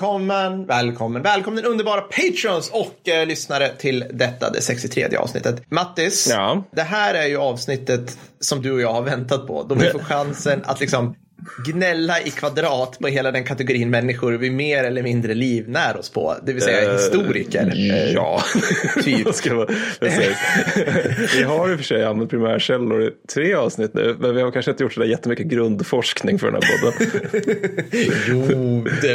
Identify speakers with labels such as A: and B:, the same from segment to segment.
A: Välkommen, välkommen, välkommen underbara patrons och eh, lyssnare till detta, det 63 avsnittet. Mattis,
B: Ja.
A: det här är ju avsnittet som du och jag har väntat på. Då vi får chansen att liksom gnälla i kvadrat på hela den kategorin människor vi mer eller mindre livnär oss på. Det vill säga
B: Eh,
A: historiker. Eh,
B: Ja,
A: Typ.
B: Ska man? Vi har i och för sig använt primärkällor i tre avsnitt nu, men vi har kanske inte gjort så där jättemycket grundforskning för den här podden.
A: Jo, det,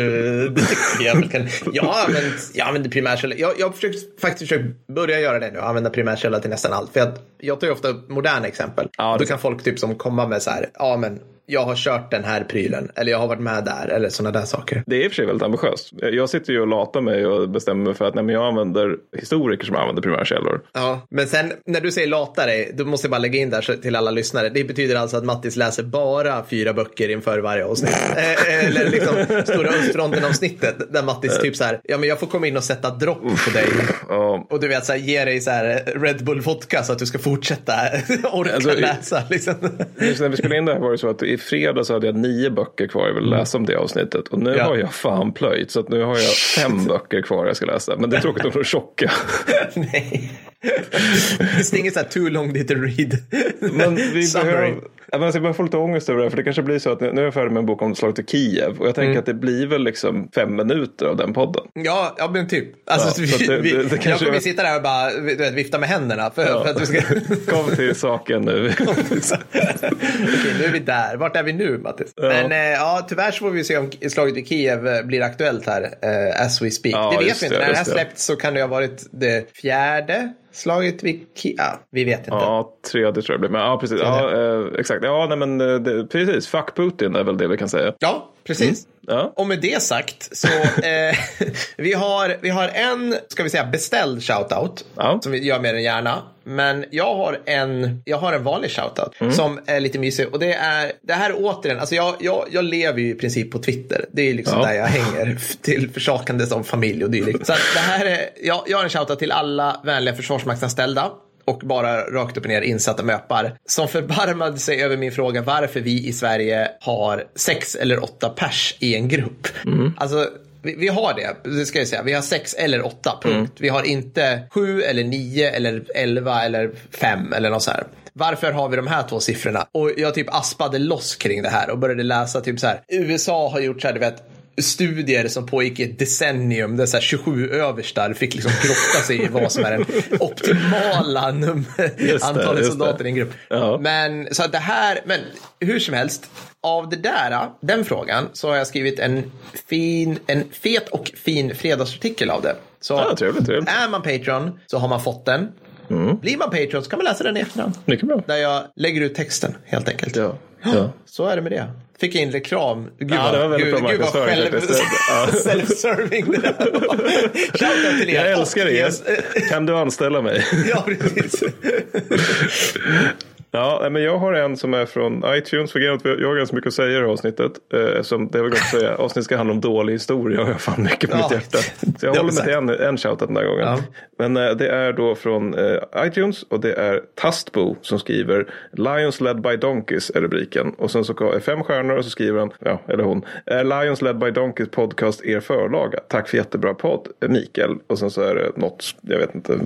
A: det tycker jag väl kan. Jag använt, jag använder primärkällor. Jag, jag har försökt, faktiskt försökt börja göra det nu, använda primärkällor till nästan allt. För jag, jag tar ju ofta moderna exempel.
B: Ja,
A: Då kan folk typ som komma med så här, ja men jag har kört den här prylen, eller jag har varit med där, eller sådana där saker.
B: Det är i och för sig väldigt ambitiöst. Jag sitter ju och latar mig och bestämmer mig för att nej, men jag använder historiker som använder primärkällor.
A: Ja, men sen när du säger lata dig, då måste jag bara lägga in där till alla lyssnare. Det betyder alltså att Mattis läser bara fyra böcker inför varje avsnitt. Eh, Eller liksom Stora Östfronten-avsnittet där Mattis typ så här, ja men jag får komma in och sätta dropp på dig.
B: Ja,
A: Och du vet, så här, ge dig så här Red Bull vodka så att du ska fortsätta orka
B: Alltså,
A: läsa. Liksom.
B: När vi spelade in det här var det så att i fredags hade jag nio böcker kvar jag ville läsa om det avsnittet. Och nu
A: Mm. Ja.
B: har jag fan plöjt, så att nu har jag fem böcker kvar jag ska läsa. Men det är tråkigt att de är tjocka.
A: Nej. Finns det inget så här too long did to read?
B: Men vi behöver, ja, alltså jag börjar få lite ångest över det här, för det kanske blir så att nu nu är jag färdig med en bok om slaget i Kiev och jag tänker
A: Mm.
B: att det blir väl liksom fem minuter av den podden.
A: Ja, ja men typ. Alltså,
B: Ja, att det-
A: vi,
B: det- det
A: jag kommer sitta där och bara du vet, vifta med händerna för, för att du ska...
B: Kom till saken nu.
A: Okej, nu är vi där. Vart är vi nu, Mattis? Men eh, ja, tyvärr så får vi se om slaget i Kiev eh, blir aktuellt här eh, as we speak.
B: Ja,
A: det vet vi inte. När det här släppts så kan det ha varit det fjärde slaget vid Kiev. Ja, vi vet inte.
B: Ja, tredje tror jag det blir. Men ja, precis. Ja, eh, exakt. Ja, nej, men eh, det, precis. Fuck Putin är väl det vi kan säga.
A: Ja, precis.
B: Ja.
A: Och med det sagt så eh, vi, har, vi har en, ska vi säga, beställd shoutout
B: Ja.
A: som vi gör mer än gärna. Men jag har en, jag har en vanlig shoutout
B: Mm.
A: som är lite mysig. Och det är, det här är återigen, alltså jag, jag, jag lever ju i princip på Twitter. Det är liksom
B: Ja.
A: där jag hänger till försakande som familj och dylikt. Så det här är, jag, jag har en shoutout till alla vänliga försvarsmaktsanställda och bara rakt upp och ner insatta möpar som förbarmade sig över min fråga varför vi i Sverige har sex eller åtta pers i en grupp. Alltså, vi, vi har det, det ska jag säga. Vi har sex eller åtta, punkt. Vi har inte sju eller nio eller elva eller fem eller något så här. Varför har vi de här två siffrorna? Och jag typ aspade loss kring det här och började läsa typ så här. USA har gjort så här, du vet, studier som pågick i ett decennium där så här 27 överstar fick liksom grotta sig i vad som är den optimala
B: det,
A: antalet soldater i en grupp.
B: Ja.
A: Men så det här, men hur som helst, av det där, den frågan, så har jag skrivit en fin, en fet och fin fredagsartikel av det. Så
B: Ja, trevligt, trevligt.
A: är man Patreon så har man fått den. Blir man Patreon så kan man läsa den i efterhand.
B: Mycket bra.
A: Där jag lägger ut texten helt enkelt.
B: Ja. ja.
A: Så är det med det. Fick in reklam. Gud
B: Ja, det var väldigt bra
A: gud, gud vad själv.
B: Ja.
A: self-serving det där var. Till er.
B: Jag älskar
A: yes.
B: Kan du anställa mig?
A: Ja, precis.
B: Ja, men jag har en som är från iTunes. För jag har ganska mycket att säga i det här avsnittet. Eh, som det gott att säga. Avsnittet ska handla om dålig historia. Och jag har fan mycket på
A: Ja,
B: mitt hjärta. Så jag
A: det
B: håller mig till en, en shoutout den här gången.
A: Ja.
B: Men eh, det är då från eh, iTunes. Och det är Tastbo som skriver Lions led by donkeys är rubriken. Och sen så är fem stjärnor och så skriver han, ja eller hon. Är Lions led by donkeys podcast er förlaga? Tack för jättebra podd eh, Mikael. Och sen så är det något, jag vet inte.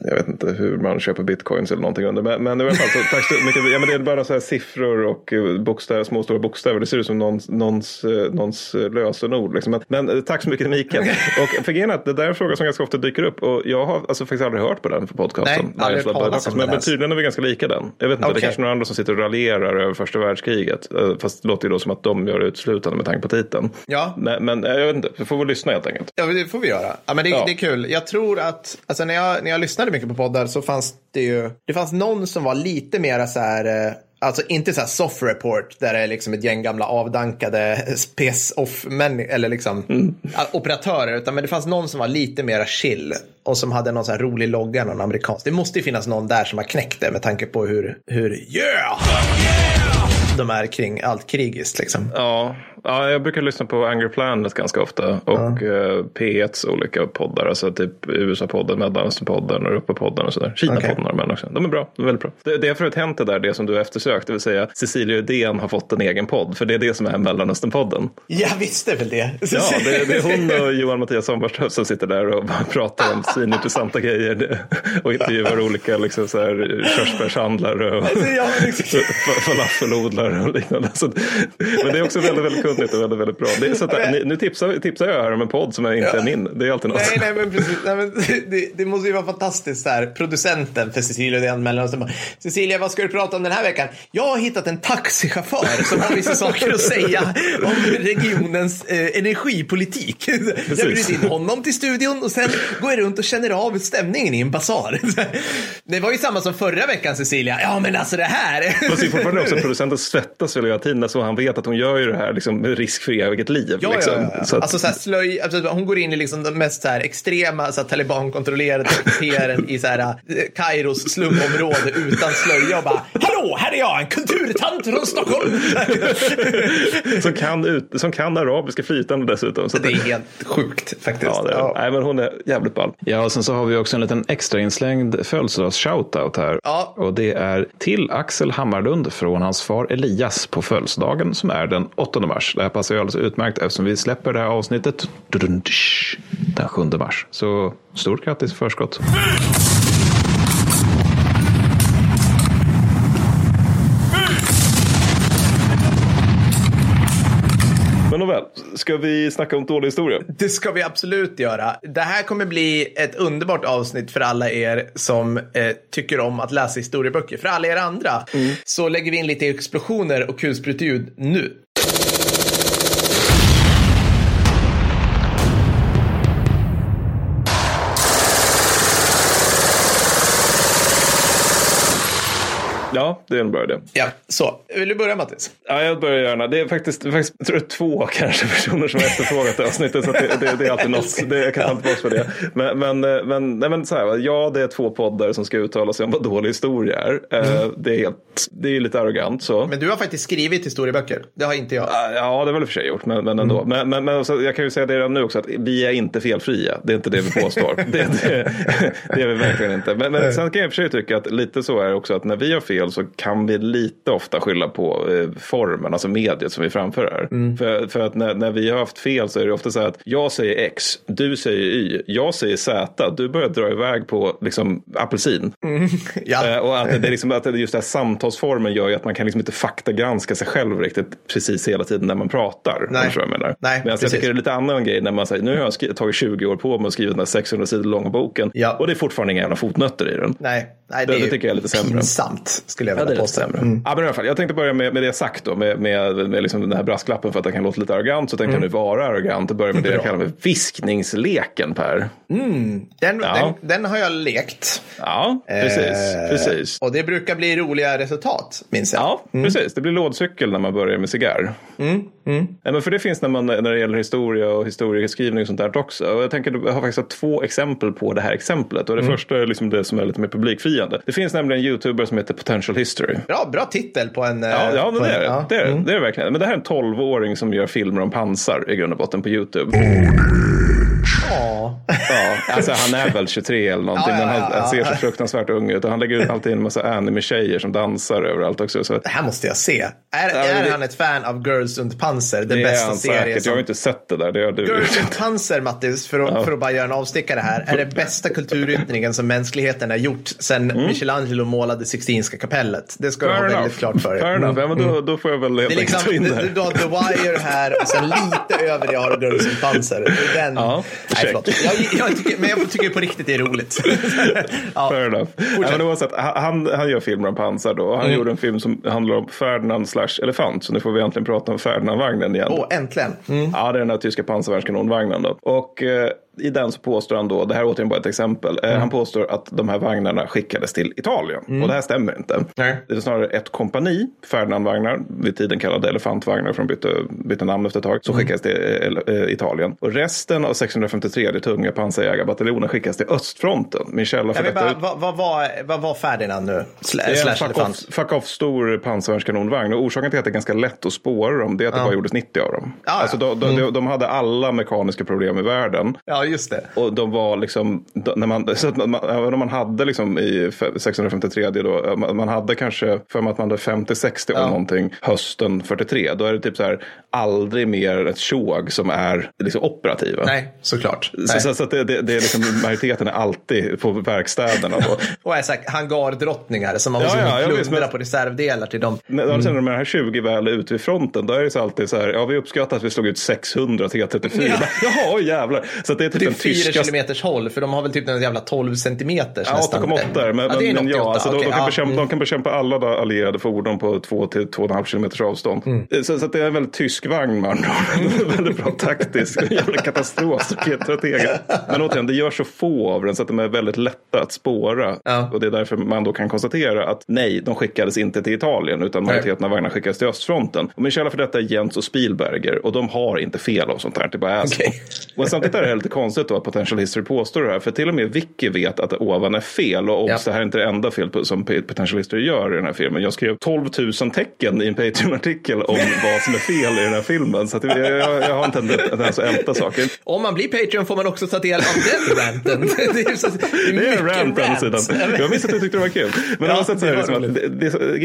B: Jag vet inte hur man köper bitcoins eller någonting under. Men, men i alla fall, tack så mycket. Ja, men det är bara så här siffror och eh, bokstäver, små stora bokstäver. Det ser ut som någons, någons, eh, någons eh, lösenord. Liksom. Men, men tack så mycket Mikael. Och för att det där är en fråga som ganska ofta dyker upp. Och jag har alltså faktiskt aldrig hört på den för podcasten.
A: Nej, aldrig om
B: men,
A: den
B: men tydligen är vi ganska lika den. Jag vet inte, det
A: Okej.
B: är kanske några andra som sitter och raljerar över första världskriget. Fast det låter ju då som att de gör det uteslutande med tanke på titeln.
A: Ja.
B: Men, men jag vet inte, vi får väl lyssna helt enkelt.
A: Ja, det får vi göra. Ja, men det,
B: Ja.
A: det är kul. Jag tror att, alltså när jag, när jag lyssnade mycket på poddar så fanns det ju, det fanns någon som var lite mera så här, eh, alltså inte så här soft report där det är liksom ett gäng gamla avdankade space off män eller liksom ja, operatörer, utan men det fanns någon som var lite mera chill och som hade någon så här rolig logga, någon amerikansk. Det måste ju finnas någon där som har knäckt det med tanke på hur, hur yeah! de är kring allt krigiskt liksom.
B: Ja, ja, jag brukar lyssna på Angry Planet ganska ofta. Och ja. P1s olika poddar. Alltså typ USA-podden, Mellanöstern-podden Europa-podden och sådär. Kina-podden okay. de också. De är bra, de är väldigt bra. Det, det har förut hänt det där, det som du eftersökt. Det vill säga Cecilia Uddén har fått en egen podd. För det är det som är Mellanöstern-podden.
A: Jag visste väl det.
B: Ja, det, det är hon och Johan Mattias Sommarström som sitter där och pratar om svinintressanta grejer. Och intervjuar olika liksom, så här, körsbärshandlare och alltså, falafelodlare och liknande. Men det är också väldigt, väldigt kunnigt och väldigt, väldigt bra. Det är så att, nu tipsar, tipsar jag här om en podd som är inte ja. är min. Det är alltid något.
A: Nej, nej, men precis. Nej, men det, det, måste ju vara fantastiskt så här. Producenten för Cecilia och det anmälan. Cecilia, vad ska du prata om den här veckan? Jag har hittat en taxichaufför som har vissa saker att säga om regionens eh, energipolitik. Precis. Jag bjuder in honom till studion och sen går jag runt och känner av stämningen i en basar. Det var ju samma som förra veckan Cecilia. Ja, men alltså det här.
B: Fast det är fortfarande också producenten svettas väl hela tiden så han vet att hon gör ju det här liksom, risk för eget liv.
A: Ja,
B: liksom.
A: ja, ja. Så att... Alltså så här, slöj, alltså, hon går in i liksom de mest så här, extrema så här, talibankontrollerade kvarteren i så här, Kairos slumområde utan slöja och bara Hallå, här är jag, en kulturtant från Stockholm.
B: som, kan ut, som kan arabiska flytande dessutom.
A: Så det är helt sjukt faktiskt.
B: Ja, det är, ja. Nej, men hon är jävligt ball. Ja, och sen så har vi också en liten extra inslängd födelsedags-shoutout här. Ja. Och det är till Axel Hammarlund från hans far Elias på födelsedagen som är den 8 mars. Det här passar ju alldeles utmärkt eftersom vi släpper det här avsnittet den 7 mars. Så stort grattis i förskott. Men nåväl, ska vi snacka om dålig historia?
A: Det ska vi absolut göra. Det här kommer bli ett underbart avsnitt för alla er som eh, tycker om att läsa historieböcker. För alla er andra mm. så lägger vi in lite explosioner och kulspruteljud nu.
B: Ja, det är en bra idé.
A: Ja, så. Vill du börja Mattis?
B: Ja, jag börjar gärna. Det är faktiskt, det är faktiskt jag tror är två kanske personer som har efterfrågat avsnittet. Så det, det, det, är alltid något. Det, jag kan ta tillbaka för det. Men, men, men, nej, men så här, ja, det är två poddar som ska uttala sig om vad dålig historia är. Eh, mm. Det är, helt, det är lite arrogant så.
A: Men du har faktiskt skrivit historieböcker. Det har inte jag.
B: Ja, det har väl för sig gjort, men, men ändå. Mm. Men, men, men alltså, jag kan ju säga det redan nu också att vi är inte felfria. Det är inte det vi påstår. det, det, det är vi verkligen inte. Men, men sen kan jag i och för sig tycka att lite så är det också att när vi har fel så kan vi lite ofta skylla på eh, formen, alltså mediet som vi framför här. Mm. För, för att när, när, vi har haft fel så är det ofta så här att jag säger X, du säger Y, jag säger Z, du börjar dra iväg på liksom apelsin. Mm. ja. eh, och att det, är liksom, att just den här samtalsformen gör ju att man kan liksom inte faktagranska sig själv riktigt precis hela tiden när man pratar. Nej. Jag menar. Nej, Men alltså, jag tycker det är lite annan grej när man säger nu har jag tagit 20 år på mig och skrivit den här 600 sidor långa boken ja. och det är fortfarande inga jävla fotnötter i den.
A: Nej, Nej det, det,
B: det tycker jag är lite sämre.
A: pinsamt skulle jag vilja
B: ja, påstå. Mm. Ja, men i alla fall, jag tänkte börja med, med det sagt då, med, med, med liksom den här brasklappen för att det kan låta lite arrogant. Så tänkte mm. jag nu vara arrogant och börja med det jag kallar för viskningsleken Per.
A: Mm. Den, ja. den, den, har jag lekt.
B: Ja, precis. Eh, precis.
A: Och det brukar bli roliga resultat, minns jag.
B: Ja, mm. precis. Det blir lådcykel när man börjar med cigarr. Mm. Mm. Ja, men för det finns när, man, när det gäller historia och historieskrivning och sånt där också. Och jag tänker, jag har faktiskt två exempel på det här exemplet. Och det mm. första är liksom det som är lite mer publikfriande. Det finns nämligen en youtuber som heter Potential History.
A: Bra, bra titel på en...
B: Ja, ja men det är det. Ja. Det, är, mm. det är det verkligen. Men det här är en tolvåring som gör filmer om pansar i grund och botten på YouTube. Ja. ja, alltså han är väl 23 eller någonting. Ja, ja, men han, han, ser så fruktansvärt ung ut. Och han lägger ut alltid en massa anime-tjejer som dansar överallt också. Så.
A: Det här måste jag se. Är, är det, han ett fan av Girls und Panzer? Den
B: det
A: bästa
B: är
A: serien.
B: Som... Jag har inte sett det där. Det
A: du. Girls und Panzer, Mattis, för att, för att bara göra en avstickare här, är det bästa kulturyttringen som mänskligheten har gjort sedan mm. Michelangelo målade Sixtinska kapellet. Det ska du ha väldigt klart för dig.
B: Fair enough. Ja, men då, mm. då får jag väl helt
A: liksom, ta in det här. Du har The Wire här och sen lite över det har du Girls und Panzer. Den, ja, nej, förlåt. Jag, jag tycker, men jag tycker på riktigt det är roligt.
B: ja. Fair enough. Men oavsett, han, han gör filmer om pansar då. Han mm. gjorde en film som handlar om Ferdinand slash elefant. Så nu får vi äntligen prata om Ferdinand-vagnen igen.
A: Åh, oh, äntligen.
B: Mm. Ja, det är den här tyska pansarvärnskanonvagnen då. Och eh, i den så påstår han då, det här är återigen bara ett exempel, mm. han påstår att de här vagnarna skickades till Italien. Mm. Och det här stämmer inte. Nej. Det är snarare ett kompani, Ferdinandvagnar, vid tiden kallade elefantvagnar för de bytte, bytte namn efter ett tag, som mm. skickades till äh, Italien. Och resten av 653 det tunga pansarjägarbataljonen skickas till östfronten. Min källa för detta...
A: Bara, vad, vad, var, vad var Ferdinand nu?
B: Sl det är en fuck off, fuck off stor pansarvärnskanonvagn. Och orsaken till att det är ganska lätt att spåra dem det är att det bara gjordes 90 av dem. Ja, alltså, de, de, mm. de, hade alla mekaniska problem i världen.
A: Ja, just det.
B: Och de var liksom, när man, så att man, även om man hade liksom i 653 då, man hade kanske för att man hade 50-60 ja. någonting hösten 43. Då är det typ så här aldrig mer ett tjog som är liksom operativa.
A: Nej, såklart.
B: Så, Nej. så, så att det, det, det, är liksom, majoriteten är alltid på verkstäderna då.
A: och är så här hangardrottningar som man måste ja, ja, plundra men... på reservdelar till dem.
B: När, mm. när de här 20 väl är ute vid fronten, då är det så alltid så här, ja vi uppskattar att vi slog ut 600 T34. Ja. Jaha, jävlar. Så det är typ,
A: typ 4 tyska... kilometers håll, för de har väl typ en jävla 12 centimeters
B: ja, 8,8 men, ja, men, ja, alltså, okay, de, kan ja. bekämpa, mm. de kan bekämpa alla allierade fordon på 2 till 2,5 kilometers avstånd. Mm. Så, så det är en väldigt tysk vagn man. väldigt bra taktisk, en jävla katastrof, Men återigen, det gör så få av den så att de är väldigt lätta att spåra. Ja. Och det är därför man då kan konstatera att nej, de skickades inte till Italien utan majoriteten av vagnarna skickades till östfronten. Och min källa för detta är Jens och Spielberger och de har inte fel om sånt här. Det bara är okay. så. Och samtidigt är det lite konstigt då att Potential History påstår det här. För till och med Vicky vet att ovan är fel. Och obs, ja. det här är inte det enda fel som Potential History gör i den här filmen. Jag skrev 12 000 tecken i en Patreon-artikel om vad som är fel i den här filmen. Så jag, jag, jag, har inte ens att älta saker.
A: Om man blir Patreon får man också ta del av den ranten.
B: det är, så, det är rant den sidan. Jag visste att du tyckte det var kul. Men ja, det, det, liksom att, det,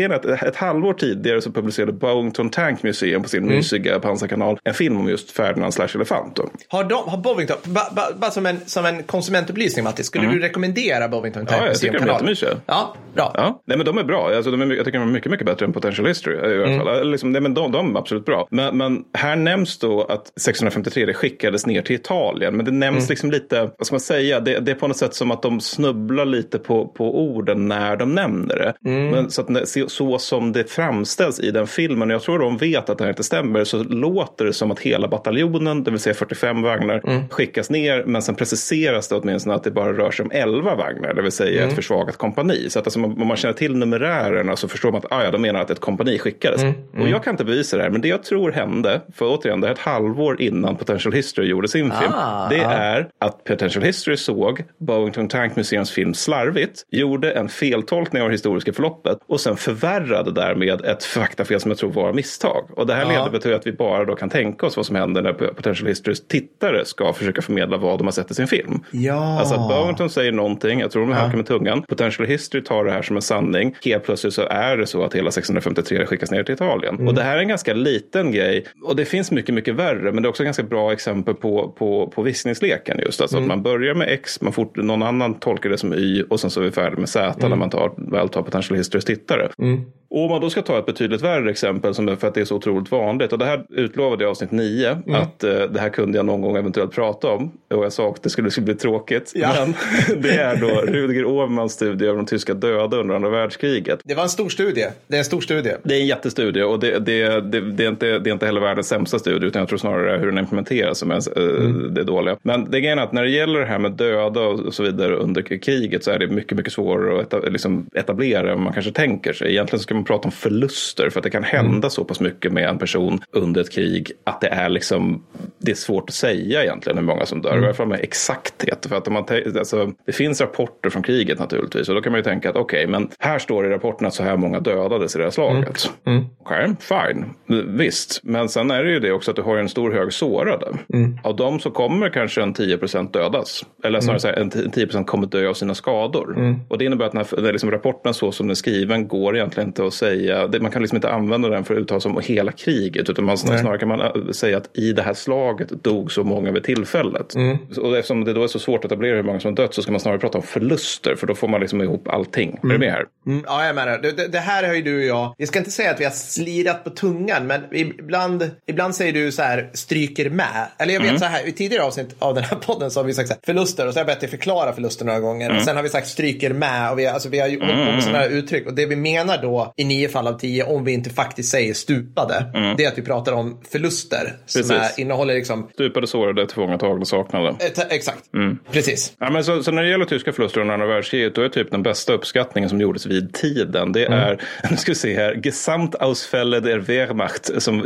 B: det, att ett halvår tidigare så publicerade Bowington Tank Museum på sin mm. mysiga pansarkanal en film om just Ferdinand slash elefant.
A: Har, de, har Bovington, bara ba, ba, som, en, som en konsumentupplysning Mattis, skulle mm. du rekommendera Bovington Tank
B: Ja, jag tycker de är jättemysiga.
A: Ja, bra.
B: Ja. Nej, men de är bra. Alltså, de är, jag tycker de är mycket, mycket bättre än Potential History. I alla mm. fall. Liksom, nej, men de, de är absolut bra. Men, men här nämns då att 653 det skickades ner till Italien. Men det nämns mm. liksom lite, vad ska man säga, det, det, är på något sätt som att de snubblar lite på, på orden när de nämner det. Mm. Men så, att, så som det framställs i den filmen, och jag tror de vet att det här inte stämmer, så låter det som att hela bataljonen, det vill säga 45 vagnar, mm. skickas ner. Men sen preciseras det åtminstone att det bara rör sig om 11 vagnar, det vill säga mm. ett försvagat kompani. Så att alltså, om man känner till numerärerna så förstår man att ah, ja, de menar att ett kompani skickades. Mm. Och jag kan inte bevisa det här, men det jag tror hände, för återigen, det är ett halvår innan Potential History gjorde sin film, ah, det ah. är att Potential History såg Bowington Tank Museums film slarvigt, gjorde en feltolkning av det historiska förloppet och sen förvärrade därmed ett faktafel som jag tror var misstag. Och det här ah. leder till att vi bara då kan tänka oss vad som händer när Potential Historys tittare ska försöka förmedla vad de har sett i sin film.
A: Ja.
B: Alltså att Bowington säger någonting, jag tror de halkar med tungan, Potential History tar det här som en sanning, helt plötsligt så är det så att hela 653 skickas ner till Italien. Mm. Och det här är en ganska liten grej och det finns mycket, mycket värre, men det är också ganska bra exempel på, på, på vissningsleken just. Alltså mm. att man börjar med X, man fort, någon annan tolkar det som Y och sen så är vi färdiga med Z mm. när man tar, väl tar Potential Historys tittare. Mm. Och om man då ska ta ett betydligt värre exempel som är för att det är så otroligt vanligt. Och det här utlovade jag i avsnitt 9. Mm. Att uh, det här kunde jag någon gång eventuellt prata om. Och jag sa att det skulle, skulle bli tråkigt. Ja. Men det är då Rudiger Åhmans studie av de tyska döda under andra världskriget.
A: Det var en stor studie. Det är en stor studie.
B: Det är en jättestudie. Och det, det, det, det, är, inte, det är inte heller världens sämsta studie. Utan jag tror snarare hur den implementeras som är uh, mm. det dåliga. Men det är att när det gäller det här med döda och så vidare under kriget så är det mycket, mycket svårare att liksom etablera än man kanske tänker sig. Egentligen ska man prata om förlust förluster. För att det kan hända mm. så pass mycket med en person under ett krig att det är liksom det är svårt att säga egentligen hur många som dör. Mm. I alla fall med exakthet. För att man alltså, det finns rapporter från kriget naturligtvis. Och då kan man ju tänka att okej, okay, men här står det i rapporten att så här många dödades i det här slaget. Mm. Mm. Okej, okay, fine. Visst. Men sen är det ju det också att du har en stor hög sårade. Mm. Av dem så kommer kanske en 10% dödas. Eller snarare mm. en 10% kommer dö av sina skador. Mm. Och det innebär att när, när liksom rapporten så som den är skriven går egentligen inte att säga. Det, man kan liksom inte använda den för att uttala sig om hela kriget. Utan man, snarare kan man äh, säga att i det här slaget dog så många vid tillfället. Mm. Och eftersom det då är så svårt att etablera hur många som dött så ska man snarare prata om förluster. För då får man liksom ihop allting. Mm. Är du mm. med här?
A: Mm. Ja, jag menar det, det, här har ju du och jag. Jag ska inte säga att vi har slirat på tungan. Men ibland, ibland säger du så här stryker med. Eller jag vet mm. så här i tidigare avsnitt av den här podden så har vi sagt så här, förluster. Och så har jag bett dig förklara förluster några gånger. Mm. sen har vi sagt stryker med. Och vi, alltså, vi har gjort mm. sådana här uttryck. Och det vi menar då i nio fall av tio, om vi inte faktiskt säger stupade, det är att vi pratar om förluster som
B: Mm. Precis.
A: är, innehåller liksom
B: Stupade, sårade, tillfångatagna, saknade.
A: Eh, Exakt,
B: Mm.
A: precis.
B: Ja, men så, så när det gäller tyska förluster under andra världskriget då är typ den bästa uppskattningen som gjordes vid tiden det är, nu ska vi se här, Gesamtausfälle der Wehrmacht som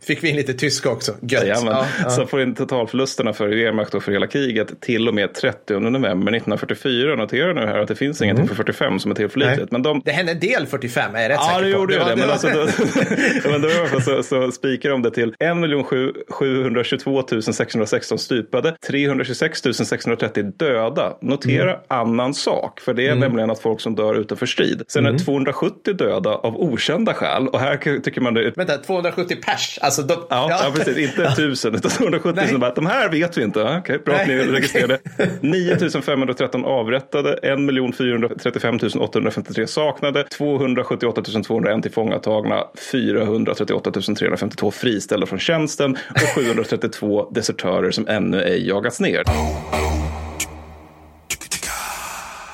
A: Fick vi in lite tyska också. Gött. Ja, ja.
B: Så får in totalförlusterna för Wehrmacht och för hela kriget till och med 30 november 1944. Notera nu här att det finns ingenting för 45 som är tillförlitligt. Men de
A: Det hände en del 45, är jag rätt
B: Ja,
A: säker
B: det
A: på.
B: gjorde ju
A: var-
B: det. Men alltså, då, men då i alla fall så, så spikar de det till 1 722 616 stupade, 326 630 döda. Notera annan sak, för det är nämligen att folk som dör utanför strid. Sen är det 270 döda av okända skäl. Och här tycker man det
A: Vänta, 270 pers? Alltså, de,
B: Ja, ja. precis. Inte tusen utan 270
A: Nej.
B: som bara, de här vet vi inte. Ja, Okej, bra att ni registrerade. 9513 avrättade, 1 435 853 saknade, 278 201 tillfångatagna, 438 352 friställda från tjänsten och 732 desertörer som ännu ej jagats ner.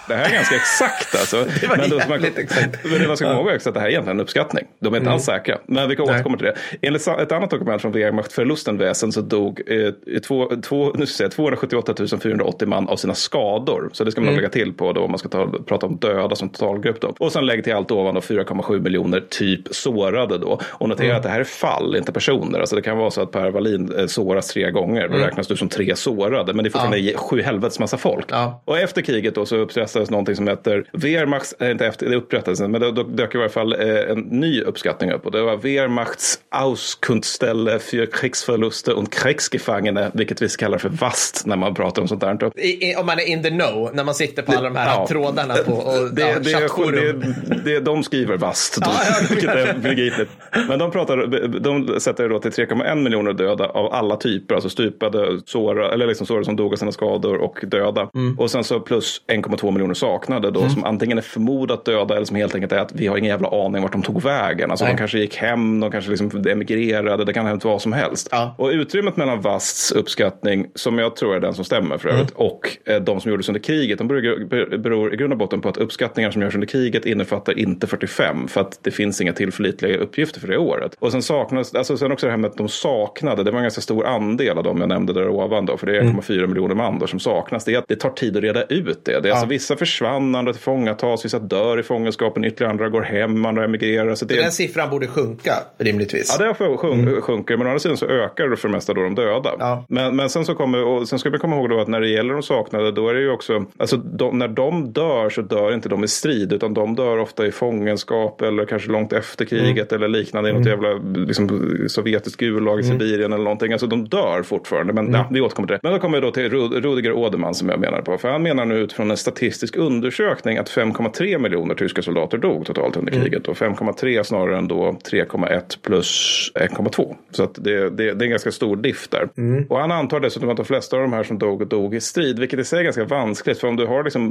B: Det här är ganska exakt alltså.
A: Det var
B: men då man,
A: exakt.
B: men det man ska komma ihåg också att det här är egentligen en uppskattning. De är inte alls säkra. Men vi kan återkomma till det. Enligt ett annat dokument från Wehrmachtförlustenväsen så dog eh, två, två, nu ska jag säga, 278 480 man av sina skador. Så det ska man nog lägga till på då om man ska ta, prata om döda som totalgrupp. Då. Och sen lägg till allt ovan då 4,7 miljoner typ sårade då. Och notera att det här är fall, inte personer. Alltså det kan vara så att Per Wallin eh, såras tre gånger. Då räknas du som tre sårade. Men det är fortfarande
A: Ja.
B: sju helvetes massa folk.
A: Ja.
B: Och efter kriget då så upprättades någonting som heter Wehrmachts, äh, inte efter, det upprättades, men då, då dök i varje fall eh, en ny uppskattning upp. Och det var Wehrmachts Auskunftstelle für Kriegsverluste und Kriegsgefangene, vilket vi kallar för VAST när man pratar om sånt där.
A: I, i, om man är in the know, när man sitter på alla de här
B: Ja.
A: trådarna på och,
B: Det,
A: ja,
B: det, det, det, de skriver VAST,
A: ja,
B: vilket är begripligt. Men de, pratar, de sätter det då till 3,1 miljoner döda av alla typer, alltså stupade, såra, eller liksom sårade som dog av sina skador och döda.
A: Mm.
B: Och sen så plus 1,2 miljoner saknade då, som antingen är förmodat döda eller som helt enkelt är att vi har ingen jävla aning vart de tog vägen. Alltså
A: Nej.
B: de kanske gick hem, de kanske liksom emigrerade, det kan ha hänt vad som helst.
A: Ja.
B: Och utrymmet mellan VASTs uppskattning, som jag tror är den som stämmer för övrigt, och eh, de som gjordes under kriget, de beror, ber- beror i grund och botten på att uppskattningar som görs under kriget innefattar inte 45, för att det finns inga tillförlitliga uppgifter för det året. Och sen saknas, alltså sen också det här med att de saknade, det var en ganska stor andel av dem jag nämnde där ovan då, för det är 1,4 miljoner man då som saknas. Det är att det tar tid att reda ut det. det är alltså, vissa försvann, andra tillfångatas, vissa dör i fångenskapen, ytterligare andra går hem, andra emigrerar. Så det är
A: Den siffran borde sjunka, rimligtvis.
B: Ja, det sjun- sjun- sjunker, men å andra sidan så ökar det för det mesta då de döda.
A: Ja.
B: Men, men sen så kommer, och sen ska vi komma ihåg då att när det gäller de saknade, då är det ju också, alltså de, när de dör så dör inte de i strid, utan de dör ofta i fångenskap eller kanske långt efter kriget eller liknande i något jävla liksom, sovjetiskt gulag i Sibirien eller någonting. Alltså de dör fortfarande, men ja, vi återkommer till det. Men då kommer vi då till Rud- Rudiger Åderman som jag menar på, för han menar nu utifrån en statistisk undersökning att 5,3 miljoner tyska soldater dog totalt under kriget och 5,3 snarare än då 3,1 plus 1,2. Så att det, det, det är en ganska stor diff där. Och han antar dessutom att de flesta av de här som dog dog i strid, vilket i sig är ganska vanskligt. För om du har liksom,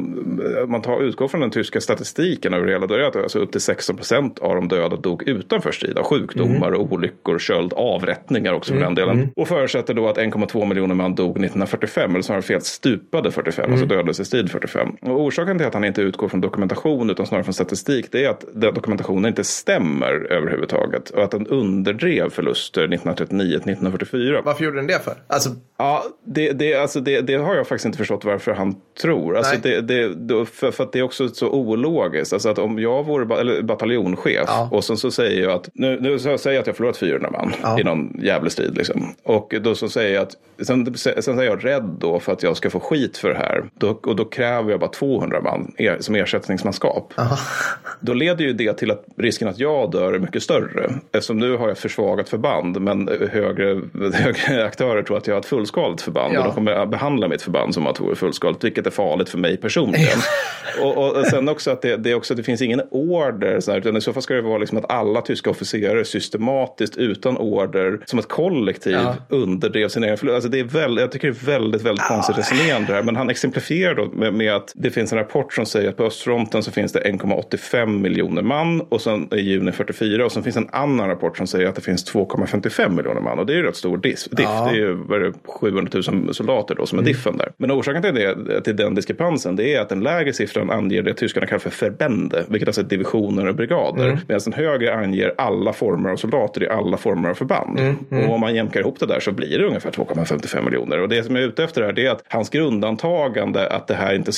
B: om man tar, utgår från den tyska statistiken över hela, då är det att alltså upp till 16 procent av de döda dog utanför strid av sjukdomar, olyckor, köld, avrättningar också för den delen. Och förutsätter då att 1,2 miljoner man dog 1945, eller snarare fel stupade 45, alltså dödades i strid 45. Och orsaken till att han inte utgår från dokumentation utan snarare från statistik, det är att den dokumentationen inte stämmer överhuvudtaget och att den underdrev förluster 1939 till 1944.
A: Varför gjorde den det för? Alltså,
B: Ja, det, det, alltså det, det har jag faktiskt inte förstått varför han tror. Alltså det, det, för, för att det är också så ologiskt. Alltså att om jag vore ba, eller bataljonschef
A: Ja.
B: och sen så säger jag att nu, nu så säger jag att jag förlorat 400 man
A: Ja.
B: i någon jävla strid. Liksom. Och då så säger jag att sen, sen är jag rädd då för att jag ska få skit för det här. Då, och då kräver jag bara 200 man er, som ersättningsmanskap. Då leder ju det till att risken att jag dör är mycket större. Eftersom nu har jag försvagat förband men högre, högre aktörer tror att jag har ett fullskaligt förband.
A: Ja.
B: Och de kommer att behandla mitt förband som att det vore fullskaligt. Vilket är farligt för mig personligen. och, och sen också att det, det, är också, det finns ingen order. Så här, utan I så fall ska det vara liksom att alla tyska officerare systematiskt utan order som ett kollektiv
A: Ja.
B: underdrev sin egen förlust. Alltså det är väldigt, jag tycker det är väldigt, väldigt konstigt resonerande här. Men han exemplifierar då med, med att det finns en rapport som säger att på östfronten så finns det 1,85 miljoner man och sen i juni 44 och sen finns en annan rapport som säger att det finns 2,55 miljoner man och det är ju rätt stor diff.
A: Ja.
B: Det är ju det, 700 000 soldater då som är diffen där. Men orsaken till, det, till den diskrepansen det är att den lägre siffran anger det tyskarna kallar för Verbände, vilket alltså är divisioner och brigader. Mm. Medan den högre anger alla former av soldater i alla former av förband. Mm. Mm. Och om man jämkar ihop det där så blir det ungefär 2,55 miljoner. Och det som jag är ute efter här det är att hans grundantagande att det här inte,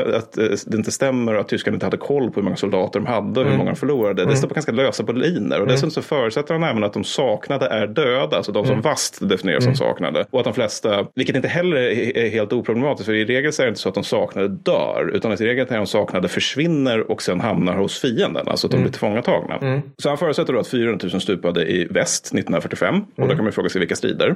B: att eh, det inte stämmer och att tyskarna inte hade koll på hur många soldater de hade och hur många de förlorade. Det står på ganska lösa boliner. Och dessutom så förutsätter han även att de saknade är döda, alltså de som VAST definieras som saknade. Och att de flesta, vilket inte heller är helt oproblematiskt, för i regel så är det inte så att de saknade dör, utan i regel är de saknade försvinner och sen hamnar hos fienden, alltså att de blir tillfångatagna. Mm. Så han förutsätter då att 400 000 stupade i väst 1945 och då kan man fråga sig vilka strider.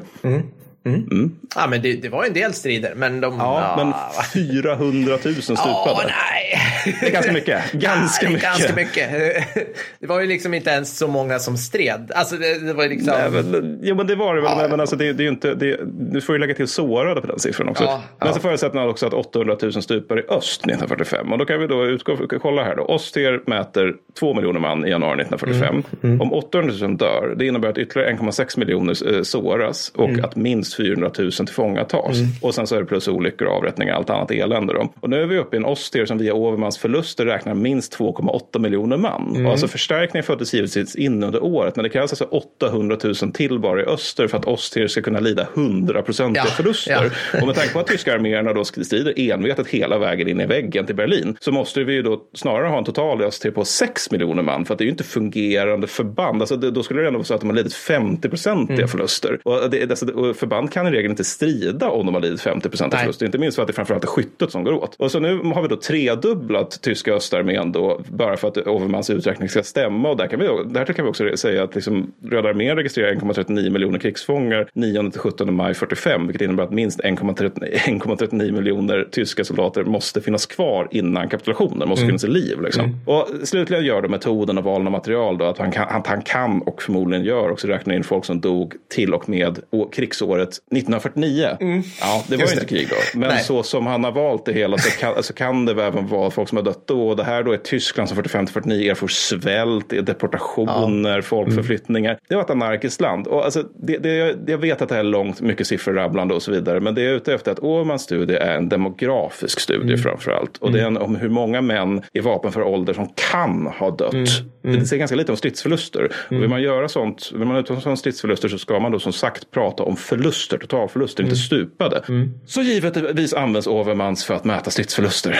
A: Mm. Mm. Ja, men det, det, var en del strider. Men de...
B: Ja, men 400 000 stupade. Ja,
A: nej.
B: Det är ganska mycket. Ganska
A: ja,
B: mycket.
A: Ganska mycket. Det var ju liksom inte ens så många som stred. Alltså det, det var liksom...
B: Nej, men, jo, men det var det väl. Ja. Men alltså, det, det är inte... Det, du får ju lägga till sårade på den siffran också. Ja, men så förutsätter man också att 800 000 stupar i öst 1945. Och då kan vi då utgå, kolla här då. Oster mäter 2 miljoner man i januari 1945. Mm. Mm. Om 800 000 dör, det innebär att ytterligare 1,6 miljoner eh, såras och mm. att minst 400 000 tillfångatas. Mm. Och sen så är det plus olyckor, avrättningar, allt annat elände. Då. Och nu är vi uppe i en Oster som via Overmans förluster räknar minst 2,8 miljoner man. Mm. Och alltså förstärkningen föddes givetvis in under året. Men det krävs alltså 800 000 till bara i öster för att Oster ska kunna lida 100-procentiga ja. förluster. Ja. och med tanke på att tyska arméerna då strider envetet hela vägen in i väggen till Berlin så måste vi ju då snarare ha en total i öster på 6 miljoner man. För att det är ju inte fungerande förband. Alltså det, då skulle det ändå vara så att de har lidit 50-procentiga mm. förluster. Och, det, alltså, och förband kan i regel inte strida om de har lidit 50 procent av förluster. Inte minst för att det framförallt är skyttet som går åt. Och så nu har vi då tredubblat tyska östarmén då bara för att Overmans uträkning ska stämma. Och där kan vi, där kan vi också säga att liksom, Röda armén registrerar 1,39 miljoner krigsfångar 9-17 maj 45. Vilket innebär att minst 1,39 miljoner tyska soldater måste finnas kvar innan kapitulationen. Måste mm. finnas i liv. Liksom. Mm. Och slutligen gör då metoden och valen av material då att han kan, han kan och förmodligen gör också räkna in folk som dog till och med krigsåret 1949. Mm. Ja, det var ju inte krig då. Men Nej. så som han har valt det hela så kan, så kan det även vara folk som har dött då. Och det här då är Tyskland som 45-49 erfor svält, deportationer, ja. folkförflyttningar. Mm. Det var ett anarkiskt land. Och alltså, det, det, jag vet att det är långt, mycket sifferrabblande och så vidare. Men det jag är ute efter att Åhmans studie är en demografisk studie mm. framför allt. Och det är en, om hur många män i vapenför ålder som kan ha dött. Mm. Mm. Det säger ganska lite om stridsförluster. Och vill man göra sånt, vill man utöva stridsförluster så ska man då som sagt prata om förluster totalförluster, mm. inte stupade. Mm. Så givetvis används Overmans för att mäta stridsförluster.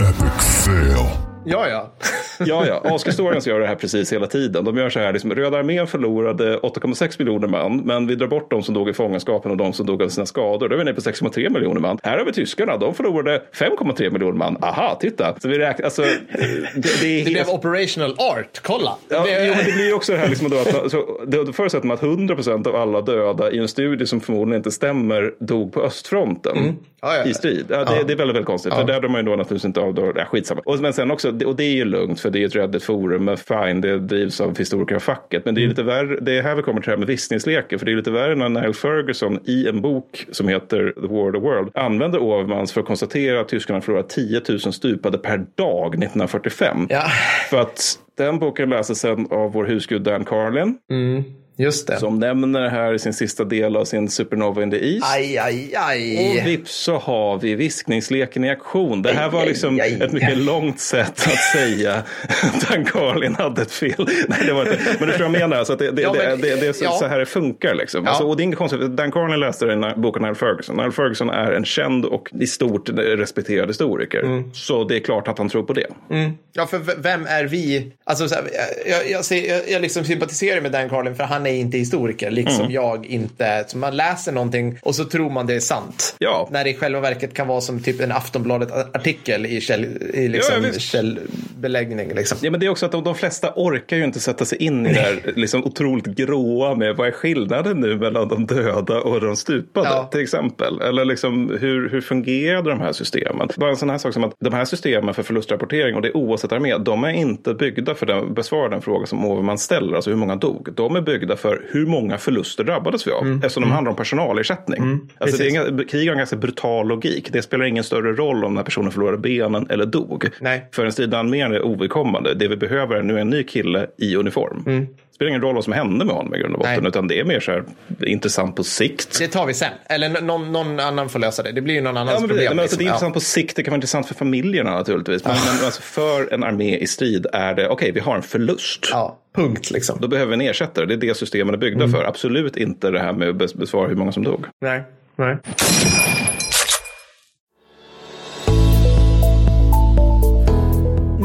B: Epic fail.
A: Ja, ja.
B: ja, ja. Ask-historiens gör det här precis hela tiden. De gör så här, liksom, Röda armén förlorade 8,6 miljoner man, men vi drar bort de som dog i fångenskapen och de som dog av sina skador. Då är vi nere på 6,3 miljoner man. Här har vi tyskarna, de förlorade 5,3 miljoner man. Aha, titta. Så vi räknar, alltså,
A: det, det, är det blev operational art, kolla.
B: Ja, det, jo, det blir också det här, liksom, då, att, så, då förutsätter man att 100 procent av alla döda i en studie som förmodligen inte stämmer dog på östfronten. Mm. Ah, ja, ja. I strid. Ja, det, det, är väldigt, väldigt konstigt. Det där drar man ju då naturligtvis inte av. Då, ja, skitsamma. Och, men sen också, och det är ju lugnt för det är ett Reddit forum, men fine, det drivs av historikerfacket. Men det är mm. lite värre, det är här vi kommer till det här med visningsleken, för det är lite värre när Niall Ferguson i en bok som heter The War of the World använder Overmans för att konstatera att tyskarna förlorat 10 000 stupade per dag 1945. Ja. För att den boken läses sen av vår husgud Dan Carlin. Mm.
A: Just det.
B: Som nämner här i sin sista del av sin Supernova in the East.
A: Aj, aj, aj.
B: Och vips så har vi viskningsleken i aktion. Det här var liksom aj, aj, ett mycket långt sätt att säga att Dan Carlin hade ett fel. Nej, det var inte. Men du tror jag menar. Att det, det, ja, men, det, det, är så, ja. så, här det funkar. Liksom. Ja. Alltså, och det är inget konstigt. Dan Carlin läste den boken Nile Ferguson. Nile Ferguson är en känd och i stort respekterad historiker. Mm. Så det är klart att han tror på det.
A: Mm. Ja, för vem är vi? Alltså, här, jag, jag, ser, jag, jag liksom sympatiserar med Dan Carlin för han är inte historiker, liksom mm. jag inte. Så man läser någonting och så tror man det är sant.
B: Ja.
A: När det i själva verket kan vara som typ en Aftonbladet-artikel i, käll, i liksom ja, källbeläggning. Liksom.
B: Ja, men det är också att de, de flesta orkar ju inte sätta sig in i det här liksom otroligt gråa med vad är skillnaden nu mellan de döda och de stupade ja. till exempel. Eller liksom hur, hur fungerade de här systemen? Bara en sån här sak som att de här systemen för förlustrapportering och det är oavsett armé, de är inte byggda för att besvara den fråga som Overman ställer, alltså hur många dog. De är byggda för hur många förluster drabbades vi av.
A: Mm.
B: Eftersom de handlar om personalersättning. Alltså det är inga, krig har en ganska brutal logik. Det spelar ingen större roll om den här personen förlorade benen eller dog.
A: Nej.
B: För en stridande armén är ovidkommande. Det vi behöver är nu en ny kille i uniform. Det spelar ingen roll vad som hände med honom i grund och botten.
A: Mm. Nej.
B: Utan det är mer så här intressant på sikt.
A: Det tar vi sen. Eller någon, någon annan får lösa det. Det blir ju någon annans
B: Ja, men,
A: problem.
B: men alltså, det är
A: liksom.
B: intressant på sikt, det kan vara intressant för familjerna naturligtvis. Men, men alltså, för en armé i strid är det, okej vi har en förlust.
A: ja. Punkt liksom.
B: Då behöver vi en ersättare, det är det systemen är byggda för. Absolut inte det här med att bes- besvara hur många som dog.
A: Nej. Nej.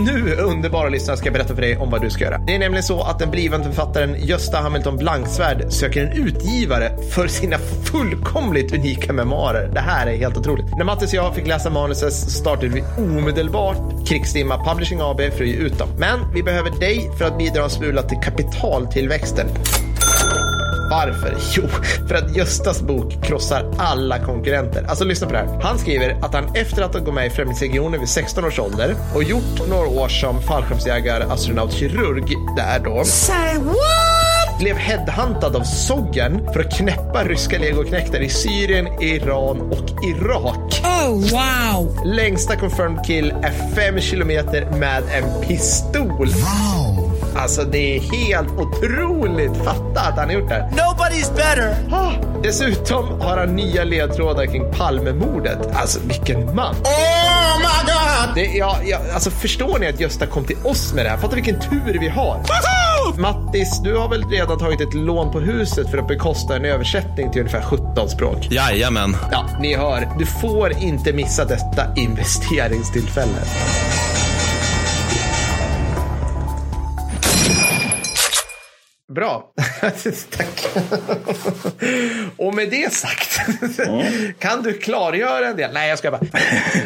A: Nu, underbara lyssnare, ska jag berätta för dig om vad du ska göra. Det är nämligen så att den blivande författaren Gösta Hamilton Blanksvärd söker en utgivare för sina fullkomligt unika memoarer. Det här är helt otroligt. När Mattis och jag fick läsa manuset startade vi omedelbart Krigsdimma Publishing AB för att ge ut dem. Men vi behöver dig för att bidra en smula till kapitaltillväxten. Varför? Jo, för att Göstas bok krossar alla konkurrenter. Alltså lyssna på det här. Han skriver att han efter att ha gått med i Främlingslegionen vid 16 års ålder och gjort några år som fallskärmsjägare, astronaut, kirurg där då.
C: Say what?
A: Blev headhuntad av Soggen för att knäppa ryska legoknektar i Syrien, Iran och Irak.
C: Oh, wow.
A: Längsta confirmed kill är 5 kilometer med en pistol.
C: Wow.
A: Alltså det är helt otroligt. Fatta att han har gjort det här.
C: Nobody's better.
A: Ah, dessutom har han nya ledtrådar kring Palmemordet. Alltså vilken man.
C: Oh, my God.
A: Det, ja, ja, alltså, förstår ni att Gösta kom till oss med det här? Fatta vilken tur vi har.
C: Woohoo!
A: Mattis, du har väl redan tagit ett lån på huset för att bekosta en översättning till ungefär 17 språk?
D: Jajamän.
A: Ja, ni hör. Du får inte missa detta investeringstillfälle. Bra. Tack. Och med det sagt, kan du klargöra en del? Nej, jag ska bara.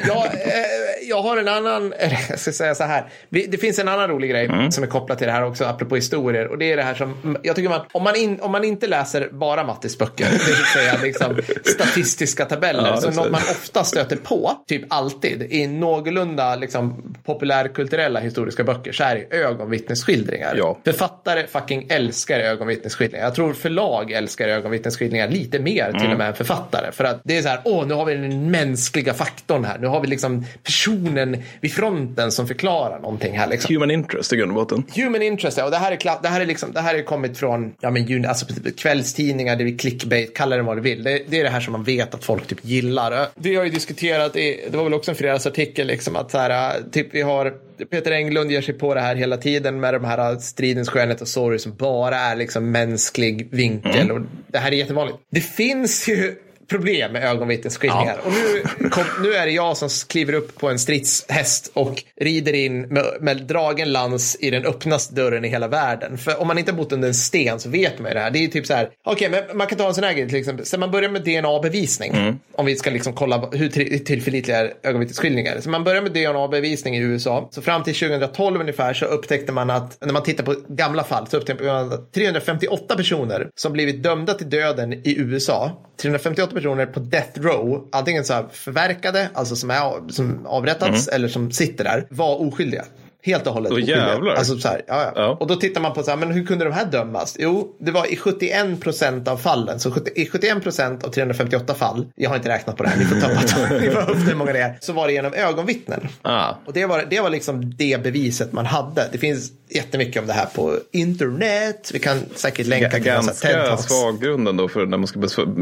A: Jag, eh, jag har en annan, jag ska säga så här. Det finns en annan rolig grej som är kopplad till det här också, apropå historier. Och det är det här som, jag tycker man, om man, in, om man inte läser bara Mattis böcker, det vill säga liksom statistiska tabeller,
B: Ja,
A: så något man ofta stöter på, typ alltid, i någorlunda liksom, populärkulturella historiska böcker, så är det ögonvittnesskildringar.
B: Ja.
A: Författare fucking älskar ögonvittnesskildringar. Jag tror förlag älskar ögonvittnesskildringar lite mer till och med än författare. För att det är så här, åh, nu har vi den mänskliga faktorn här. Nu har vi liksom personen vid fronten som förklarar någonting här. Liksom.
B: Human interest i grund och botten.
A: Human interest, ja, och det här är, det här är, liksom, det här är kommit från ja, men, alltså, kvällstidningar, det är clickbait, kalla det vad du vill. Det, det är det här som man vet att folk typ gillar. Det har ju diskuterat, i, det var väl också en fredagsartikel, liksom, att så här, typ vi har Peter Englund ger sig på det här hela tiden med de här stridens skönhet och sorg som bara är liksom mänsklig vinkel. Och det här är jättevanligt. Det finns ju problem med ögonvittnesskildringar. Och nu, kom, nu är det jag som kliver upp på en stridshäst och rider in med, med dragen lans i den öppnaste dörren i hela världen. För om man inte har bott under en sten så vet man ju det här. Det är ju typ så här, okej, men man kan ta en sån här grej till exempel. Så man börjar med DNA-bevisning. Om vi ska liksom kolla hur till- tillförlitliga är ögonvittnesskildringar. Så man börjar med DNA-bevisning i USA. Så fram till 2012 ungefär så upptäckte man att, när man tittar på gamla fall, så upptäckte man att 358 personer som blivit dömda till döden i USA 358 personer på death row, antingen så här förverkade, alltså som, är, som avrättats eller som sitter där, var oskyldiga. Helt och hållet oskyldiga.
B: jävlar.
A: Alltså så här, ja, ja.
B: Ja.
A: Och då tittar man på så här, men hur kunde de här dömas? Jo, det var i 71 procent av fallen. Så 70, i 71 procent av 358 fall, jag har inte räknat på det här, ni får ta ni får hur många det är, så var det genom ögonvittnen.
B: Ah.
A: Och det var, det var liksom det beviset man hade. Det finns jättemycket om det här på internet. Vi kan säkert länka till
B: Ganska svag grund ändå för när man ska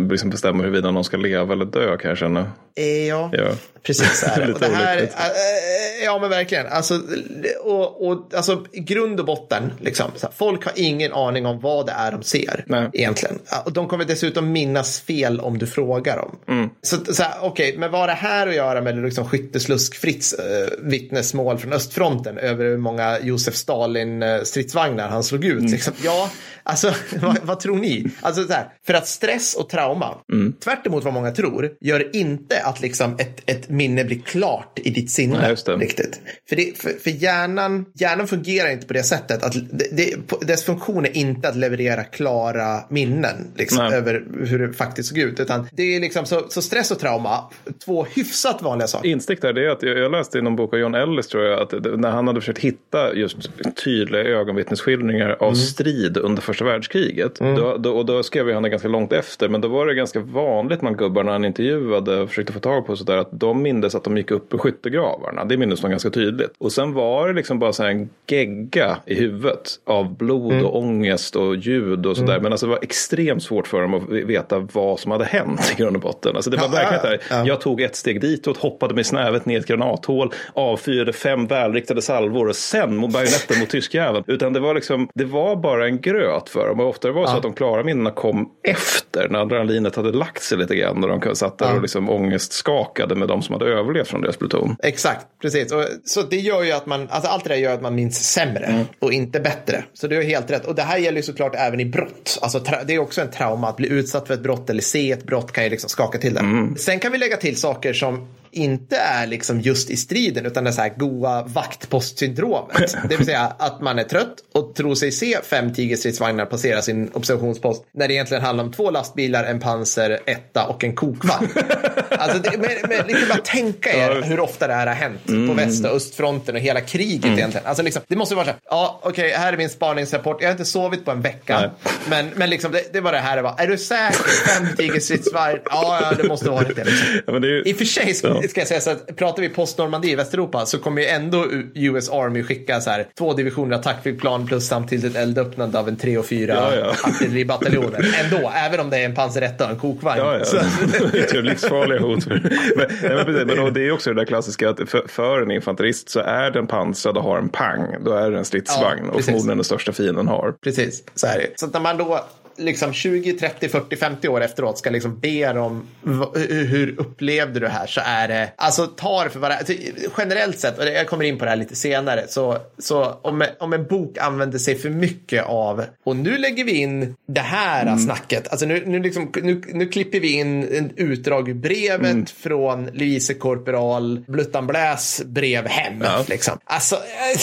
B: liksom bestämma huruvida någon ska leva eller dö kan jag känna.
A: Eh, Ja,
B: Ja.
A: precis så är det. Och det här,
B: olyckligt.
A: äh, ja men verkligen. Alltså, och, och, alltså, grund och botten, liksom, här, folk har ingen aning om vad det är de ser
B: Nej.
A: egentligen. Och de kommer dessutom minnas fel om du frågar dem.
B: Mm.
A: Så, så okej, men vad har det här att göra med liksom, Skytteslusk Fritz äh, vittnesmål från östfronten över hur många Josef Stalin äh, stridsvagnar han slog
B: Mm.
A: ut? Liksom? Ja, alltså vad, vad tror ni? Alltså, så här, för att stress och trauma,
B: Mm.
A: tvärt vad många tror, gör inte att liksom ett, ett minne blir klart i ditt sinne.
B: Det.
A: Riktigt. För, det, för, för hjärnan, hjärnan fungerar inte på det sättet. Att det, det, dess funktion är inte att leverera klara minnen liksom, över hur det faktiskt såg ut. Utan det är liksom så, så stress och trauma, två hyfsat vanliga saker.
B: Instick där det är att jag jag läste i någon bok av John Ellis tror jag att när han hade försökt hitta just tydliga ögonvittnesskildringar av
A: Mm.
B: strid under första världskriget. Då, då, och då skrev han det ganska långt efter. Men då var det ganska vanligt man gubbarna han intervjuade och försökte få tag på sådär att de mindes att de gick upp i skyttegravarna. Det mindes de ganska tydligt. Och sen var det liksom bara så här en gegga i huvudet av blod
A: Mm.
B: och ångest och ljud och sådär. Men alltså det var extremt svårt för dem att veta vad som hade hänt i grund och botten. Alltså det var
A: Ja,
B: verkligen
A: ja, ja.
B: Jag tog ett steg ditåt, hoppade med snävet ner i ett granathål, avfyrade fem välriktade salvor och sen mot bajonetten mot tyskjäveln. Utan det var liksom, det var bara en gröt för dem. Och ofta var det så att de klara minnena kom efter, när adrenalinet hade lagt sig lite grann. När de satt där och liksom ångestskakade med de som hade överlevt från deras pluton.
A: Exakt, precis. Och, så det gör ju att man, alltså allt det där gör att man minns sämre
B: Mm.
A: och inte bättre. Så du har helt rätt. Och det här gäller ju såklart även i brott. Alltså det är också en trauma att bli utsatt för ett brott eller se ett brott kan ju liksom skaka till det.
B: Mm.
A: Sen kan vi lägga till saker som inte är liksom just i striden utan det är så här goa vaktpostsyndromet. det vill säga att man är trött och tror sig se fem tigerstridsvagnar passera sin observationspost när det egentligen handlar om två lastbilar, en panser, etta och en kokvagn. alltså det, men, men liksom bara tänka er hur ofta det här har hänt på väst och östfronten och hela kriget egentligen. Alltså liksom, det måste vara så här, ja okej, här är min spaningsrapport, jag har inte sovit på en vecka.
B: Nej.
A: Men, men liksom, det, det var det här det var. Är du säker? Fem tigerstridsvagnar? Ja, ja, det måste vara det. Liksom.
B: Ja, det ju...
A: I och för sig
B: Ja.
A: Ska jag säga så att pratar vi post-Normandie i Västeuropa så kommer ju ändå US Army skicka så här två divisioner attackflygplan plus samtidigt eldöppnande av en tre och fyra
B: Ja, ja.
A: artilleribataljoner. Ändå, även om det är en pansaretta och en kokvagn.
B: Ja, ja.
A: Så,
B: Det utgör livsfarliga hot. Men, nej, men, men det är också det där klassiska att för, för en infanterist så är den pansrad och har en pang. Då är det en stridsvagn
A: Ja,
B: och förmodligen den största fienden har.
A: Precis, så är det. Så att när man då liksom 20, 30, 40, 50 år efteråt ska liksom be dem hur upplevde du det här så är det, alltså tar för varandra, generellt sett, och jag kommer in på det här lite senare, så, så om, om en bok använder sig för mycket av, och nu lägger vi in det här
B: Mm.
A: snacket, alltså nu, nu, liksom, nu, nu klipper vi in en utdrag ur brevet
B: Mm.
A: från Louise Korporal Bluttan Bläs brev hem.
B: Ja.
A: Liksom. Alltså, eh,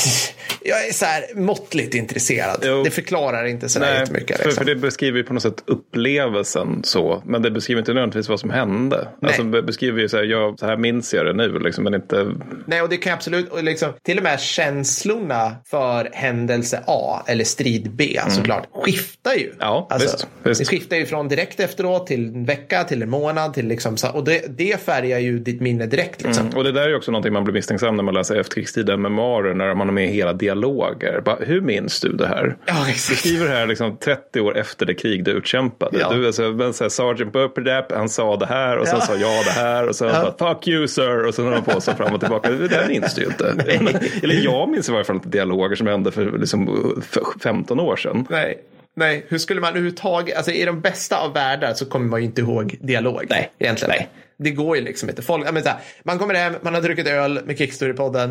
A: jag är så här måttligt intresserad.
B: Jo.
A: Det förklarar inte så där jättemycket.
B: för,
A: Liksom.
B: för det beskriver ju på något sätt upplevelsen så. Men det beskriver inte nödvändigtvis vad som hände. Alltså det beskriver ju så här, ja, så här minns jag det nu liksom, men inte...
A: Nej, och det kan jag absolut, och liksom, till och med känslorna för händelse A eller strid B såklart skiftar ju.
B: Mm. Ja,
A: alltså,
B: visst, visst.
A: Det skiftar ju från direkt efteråt till en vecka, till en månad, till liksom, så, och det, det färgar ju ditt minne direkt. Liksom.
B: Och det där är ju också någonting man blir misstänksam när man läser efterkrigstida memoarer när man har med hela dialoger. Bara, hur minns du det här?
A: Ja,
B: Du
A: exakt.
B: skriver det här liksom 30 år efter det krig du utkämpade.
A: Ja.
B: Du, alltså, men så här, Sergeant Burperdap, han sa det här och sen
A: Ja.
B: sa jag det här och sen
A: Ja.
B: bara, fuck you sir och sen har de på sig fram och tillbaka. Det där minns du ju inte. Eller jag minns i varje fall inte dialoger som hände för, liksom, för 15 år sedan.
A: Nej. Nej, hur skulle man överhuvudtaget, alltså i de bästa av världar så kommer man ju inte ihåg dialog.
B: Nej.
A: Egentligen.
B: Nej.
A: Det går ju liksom inte. Folk, menar, så här, man kommer hem, man har druckit öl med Kickstory-podden.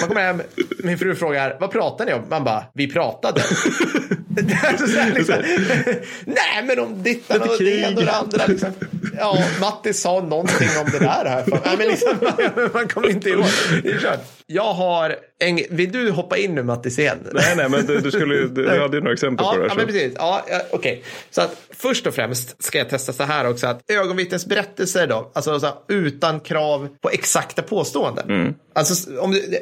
A: Man kommer hem, min fru frågar, vad pratar ni om? Man bara, vi pratade. Liksom, Nej, men om dittan och det och det andra. Liksom. Ja, Matti sa någonting om det där här. för- Nej, men liksom, man, man kommer inte ihåg. Det är kört. Jag har en... Vill du hoppa in nu Mattis igen?
B: Nej, nej, men du, du, skulle, du, hade ju några exempel
A: Ja,
B: på det.
A: ja
B: här,
A: men
B: så.
A: precis. Ja, ja, Okej, så att först och främst ska jag testa så här också att ögonvittnens berättelser då, alltså så här, utan krav på exakta påståenden.
B: Mm.
A: Alltså om du, eh,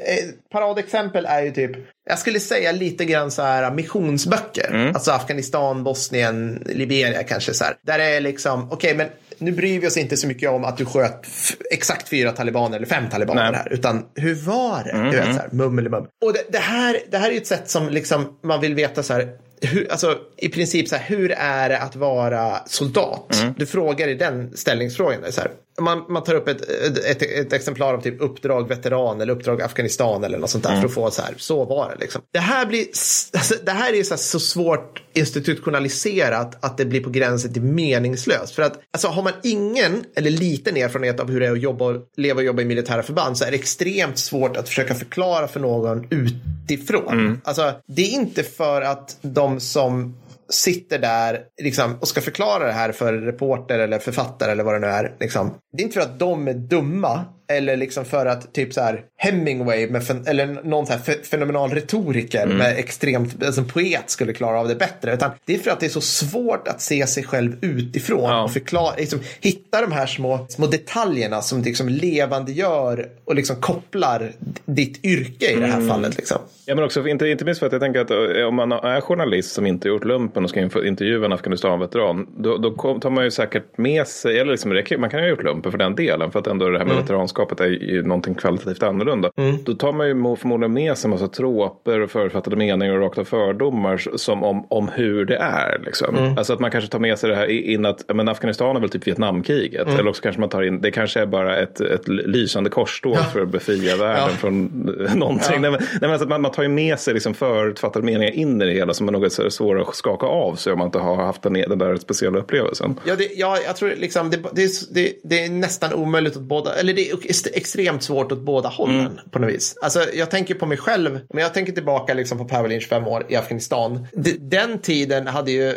A: paradexempel är ju typ, jag skulle säga lite grann så här missionsböcker,
B: Mm.
A: alltså Afghanistan, Bosnien, Liberia kanske så här. Där det är liksom, okej men nu bryr vi oss inte så mycket om att du sköt exakt fyra talibaner eller fem talibaner
B: Nej. Mm,
A: här, utan hur var det? Du vet, så här, mummelmum. Och det, det, här, det här är ett sätt som liksom man vill veta så här, hur, alltså, i princip så här, hur är det att vara soldat?
B: Mm.
A: Du frågar i den ställningsfrågan. Så här, man, man tar upp ett, ett, ett, exemplar av typ uppdrag veteran eller uppdrag Afghanistan eller något sånt där
B: Mm.
A: för att få så här, så var det liksom. Det här blir, alltså, det här är så, här, så svårt institutionaliserat att det blir på gränsen till meningslöst. För att alltså, har man ingen eller liten erfarenhet av hur det är att jobba, leva och jobba i militära förband så är det extremt svårt att försöka förklara för någon utifrån. Alltså, det är inte för att de som sitter där liksom, och ska förklara det här för reporter eller författare eller vad det nu är. Liksom. Det är inte för att de är dumma eller liksom för att typ så här Hemingway med eller någon så här fe- fenomenal retoriker med extremt, alltså en poet skulle klara av det bättre. Utan det är för att det är så svårt att se sig själv utifrån
B: Ja.
A: och förklara, liksom, hitta de här små, små detaljerna som liksom levandegör och liksom kopplar ditt yrke i det här fallet. Liksom.
B: Ja, men också inte, inte minst för att jag tänker att eh, om man är journalist som inte gjort lumpen och ska intervjua en Afghanistan-veteran, då, då tar man ju säkert med sig, eller liksom, man kan ju ha gjort lumpen för den delen, för att ändå det här med veteranskapet är ju någonting kvalitativt annorlunda. Då tar man ju mo- förmodligen med sig en massa troper och förutfattade meningar och rakt fördomar s- som om, om hur det är. Liksom. Alltså att man kanske tar med sig det här in att, men Afghanistan är väl typ Vietnamkriget, eller också kanske man tar in, det kanske är bara ett, ett lysande korståg för att befria världen
A: Ja.
B: från eh, någonting. Nej, men, nej, men alltså att man, man tar ju med sig liksom förutfattade meningar in i det hela som är något så här svåra att skaka av sig om man inte har haft den, den där speciella upplevelsen.
A: Ja, det, ja, jag tror liksom det, det, är- det, det är nästan omöjligt åt båda, eller det extremt svårt åt båda hållen på något vis. Alltså, jag tänker på mig själv, men jag tänker tillbaka liksom på Power Lynch fem år i Afghanistan. D- Den tiden hade ju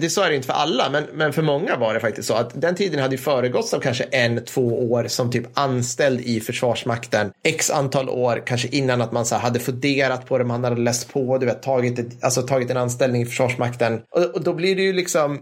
A: det är det inte för alla, men, men för många var det faktiskt så att den tiden hade ju föregåtts av kanske en, två år som typ anställd i Försvarsmakten. X antal år, kanske innan att man så hade funderat på det, man hade läst på, du vet, tagit, ett, alltså, tagit en anställning i Försvarsmakten. Och, och då blir det ju liksom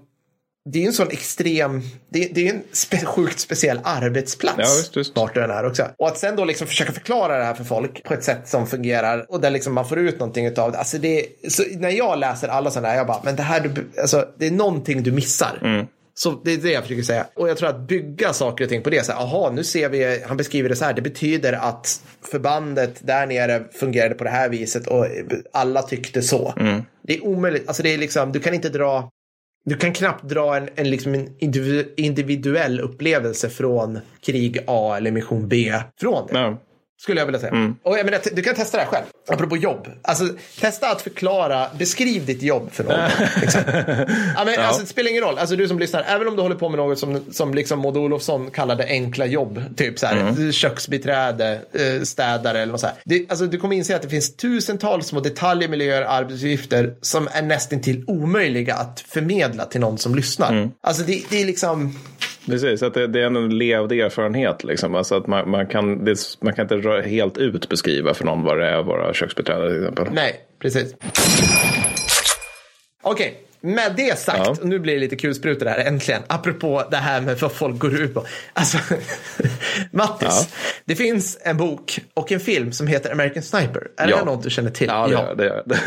A: det är en sån extrem, det, det är en spe, sjukt speciell arbetsplats.
B: Ja, visst, visst.
A: Vart den är också. Och att sen då liksom försöka förklara det här för folk på ett sätt som fungerar och där liksom man får ut någonting av det. Alltså det så när jag läser alla sådana här, jag bara, men det här, du, alltså, det är någonting du missar.
B: Mm.
A: Så det är det jag försöker säga. Och jag tror att bygga saker och ting på det. Så här, aha, nu ser vi, han beskriver det så här. Det betyder att förbandet där nere fungerade på det här viset och alla tyckte så.
B: Mm.
A: Det är omöjligt. Alltså det är liksom, du kan inte dra du kan knappt dra en, en, liksom en individuell upplevelse från krig A eller mission B från det.
B: Ja.
A: Skulle jag vilja säga. Och jag menar, du kan testa det här själv. Apropå jobb. Alltså, testa att förklara, beskriv ditt jobb för någon. liksom. ja, men, alltså, det spelar ingen roll. Alltså, du som lyssnar, även om du håller på med något som, som liksom Maud Olofsson kallade enkla jobb. Typ så här, köksbiträde, eh, städare eller något så här. Det, alltså, du kommer inse att det finns tusentals små detaljer, miljöer, arbetsuppgifter som är nästan till omöjliga att förmedla till någon som lyssnar. Alltså det, det är liksom...
B: Precis, att det, det är en levd erfarenhet. Liksom. Alltså att man, man, kan, det, man kan inte helt ut beskriva för någon vad det är att vara köksbiträde till exempel.
A: Nej, precis. Okej, med det sagt,
B: Ja.
A: nu blir det lite kulsprutor här äntligen, apropå det här med vad folk går ut på. Alltså, Mattis,
B: Ja.
A: det finns en bok och en film som heter American Sniper. Är
B: Ja.
A: det något du känner till?
B: Ja, det gör det. Gör det.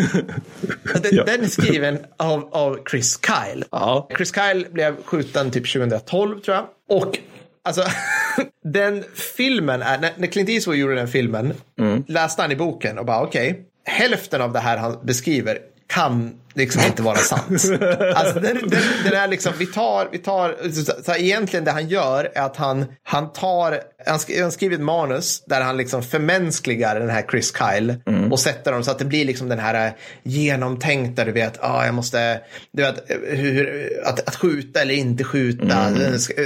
A: Den,
B: Ja.
A: den är skriven av, av Chris Kyle.
B: Ja.
A: Chris Kyle blev skjuten typ 2012 tror jag. Och alltså, den filmen är, när, Clint Eastwood gjorde den filmen,
B: Mm.
A: läste han i boken och bara okej, hälften av det här han beskriver kan liksom inte vara sant. Alltså den, den, den är liksom, vi tar, vi tar, så, så här, egentligen det han gör är att han, han tar, han, sk, han skriver ett manus där han liksom förmänskligar den här Chris Kyle
B: Mm.
A: och sätter dem så att det blir liksom den här eh, genomtänkta, du vet, ah, jag måste, du vet, hur, att, att skjuta eller inte skjuta,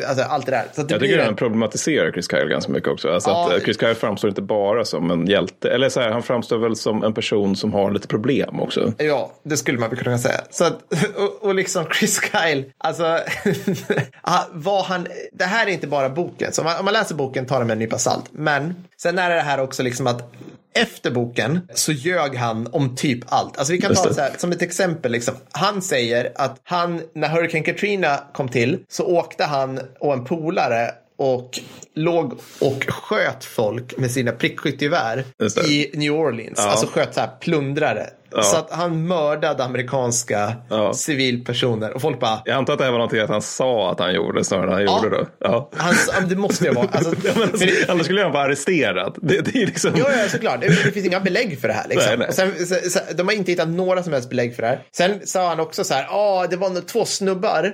A: alltså allt det där. Så det
B: Mm. Jag
A: blir
B: tycker
A: en-
B: han problematiserar Chris Kyle ganska mycket också. Alltså
A: Ja.
B: att eh, Chris Kyle framstår inte bara som en hjälte. Eller så här, han framstår väl som en person som har lite problem också.
A: Ja, det skulle man kunna säga. Så att, och, och liksom Chris Kyle, alltså, ah, vad han, det här är inte bara boken. Så om man, om man läser boken tar det med en nypa salt. Men sen är det här också liksom att efter boken så ljög han om typ allt. Alltså vi kan
B: Just
A: ta
B: det.
A: så här, som ett exempel. Liksom. Han säger att han, när Hurricane Katrina kom till så åkte han och en polare och låg och sköt folk med sina prickskyttegevär i New Orleans.
B: Ja.
A: Alltså sköt så här plundrare.
B: Ja.
A: Så att han mördade amerikanska
B: Ja.
A: civilpersoner. Och folk bara,
B: Jag antar att det här var någonting att han sa att han gjorde snarare än han
A: Ja.
B: gjorde det. Ja.
A: han, det måste ju vara. Alltså,
B: Ja, men,
A: för det,
B: annars skulle han vara arresterad. Det, det är liksom...
A: Ja, ja, såklart. Det, det finns inga belägg för det här. Liksom.
B: Nej, nej.
A: Och sen, så, så, de har inte hittat några som helst belägg för det här. Sen sa han också så här, ja, det var två snubbar.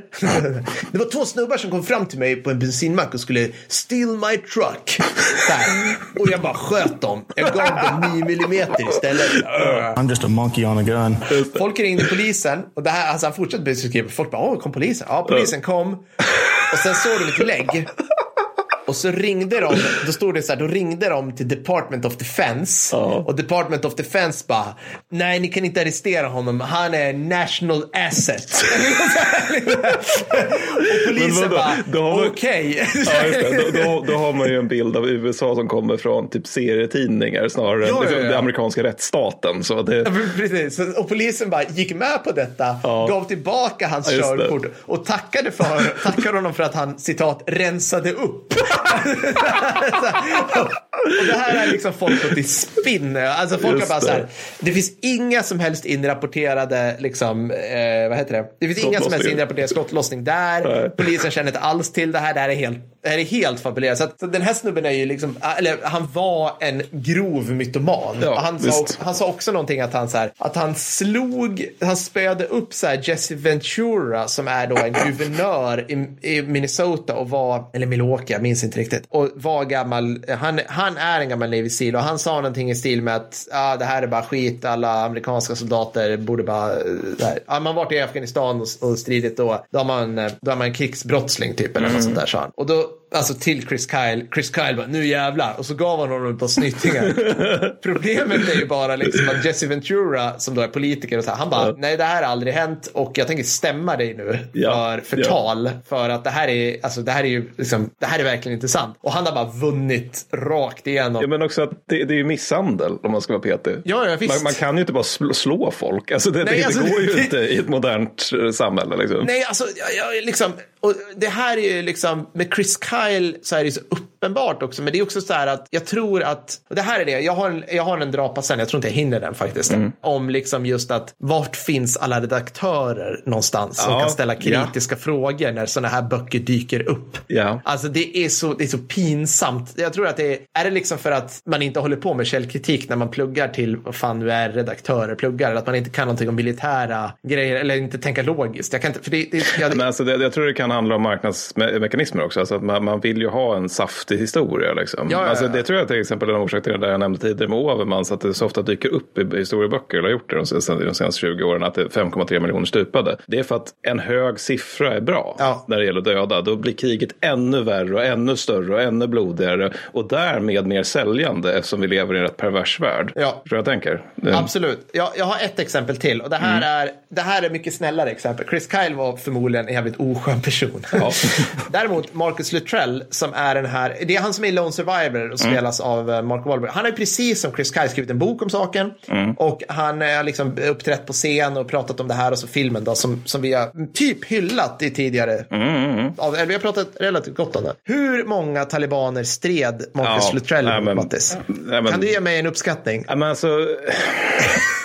A: det var två snubbar som kom fram till mig på en bensinmack och skulle steal my truck. Så här. Och jag bara sköt dem. Jag gav dem 9 millimeter istället.
C: I'm just a monkey on a gun.
A: Folk ringde polisen och det här, alltså han fortsatte beskriva. Folk bara, åh, kom polisen? Ja, polisen kom. Och sen såg de ett lägg. Och så ringde de, då stod det så här, då ringde de till Department of Defense.
B: Ja.
A: Och Department of Defense bara, nej ni kan inte arrestera honom, han är national asset. och polisen bara, okej.
B: Ja. Då, då, har man ju en bild av USA som kommer från typ serietidningar snarare
A: Ja,
B: än
A: ja, ja.
B: den amerikanska rättsstaten. Så det,
A: Precis, och polisen bara gick med på detta, gav tillbaka hans körkort och tackade, för, tackade honom för att han citat rensade upp. Och det här är liksom folk gått i spinn. Alltså folk
B: Just
A: har bara så här,
B: det.
A: finns inga som helst inrapporterade, liksom, eh, vad heter det? Det finns inga som helst inrapporterade skottlossning där.
B: Nej.
A: Polisen känner inte alls till det här. Det här är helt, det här är helt fabulerat. Så, att, så den här snubben är ju liksom, eller han var en grov mytoman.
B: Ja,
A: han, sa, också- han sa också någonting att han, så här, att han slog, han spöade upp så här Jesse Ventura som är då en guvernör i, i Minnesota och var, eller Milwaukee, jag minns inte riktigt, och var gammal, han, han är en gammal Navy Seal och han sa någonting i stil med att ah, det här är bara skit, alla amerikanska soldater borde bara, eh, här. Ja, man har varit i Afghanistan och, och stridit då, då, har man, eh, då är man en krigsbrottsling typ eller något sånt där sa han. Och då, So alltså till Chris Kyle, Chris Kyle bara, nu jävlar, och så gav han honom ett par snytingar. Problemet är ju bara liksom att Jesse Ventura, som då är politiker, och så här, han bara, nej det här har aldrig hänt och jag tänker stämma dig nu
B: Ja,
A: för förtal. För att det här är, alltså det här är ju, liksom, det här är verkligen inte sant. Och han har bara vunnit rakt igenom.
B: ja, men också att det, det är ju misshandel om man ska vara petig.
A: Ja, ja, visst.
B: Man, man kan ju inte bara slå, slå folk. Alltså det,
A: Nej,
B: det,
A: alltså,
B: det går ju
A: det-
B: inte i ett modernt eh, samhälle. Liksom.
A: Nej, alltså, jag, jag, liksom, och det här är ju liksom, med Chris Kyle så är det ju så uppenbart också, men det är också så här att jag tror att, och det här är det, jag har en, jag har en drapa sen, jag tror inte jag hinner den faktiskt,
B: Mm.
A: om liksom just att vart finns alla redaktörer någonstans som
B: Ja,
A: kan ställa kritiska frågor när sådana här böcker dyker upp.
B: Ja.
A: Alltså det är, så, det är så pinsamt. Jag tror att det är, är det liksom för att man inte håller på med källkritik när man pluggar till vad fan du är redaktörer pluggar, eller att man inte kan någonting om militära grejer eller inte tänka logiskt. Jag kan inte, för det, det, jag,
B: Men alltså det, jag tror det kan handla om marknadsmekanismer också. Alltså att man, man vill ju ha en saftig historia. Liksom.
A: Ja, ja,
B: Alltså
A: ja.
B: det tror jag till exempel är en orsak till det där jag nämnde tidigare med Overmans. Att det så ofta dyker upp i historieböcker, eller har gjort det de, sen- de senaste 20 åren, att det är 5,3 miljoner stupade. Det är för att en hög siffra är bra när det gäller döda. Då blir kriget ännu värre och ännu större och ännu blodigare. Och därmed mer säljande eftersom vi lever i en rätt pervers värld.
A: Ja.
B: Tror jag tänker. Det-
A: Absolut. Jag, jag har ett exempel till och det här,
B: Mm.
A: är, det här är mycket snällare exempel. Chris Kyle var förmodligen en jävligt oskön person. Däremot Marcus Luttrell som är den här, det är han som är Lone Survivor och
B: Mm.
A: spelas av eh, Mark Wahlberg. Han har ju precis som Chris Kyle skrivit en bok om saken
B: Mm.
A: och han har liksom uppträtt på scen och pratat om det här och så filmen då som, som vi har typ hyllat i tidigare,
B: Mm,
A: av, eller vi har pratat relativt gott om det. Hur många talibaner stred Marcus
B: Ja.
A: Luttrell
B: men-
A: Mattis?
B: Nej, men-
A: Kan du ge mig en uppskattning?
B: Ja, men alltså,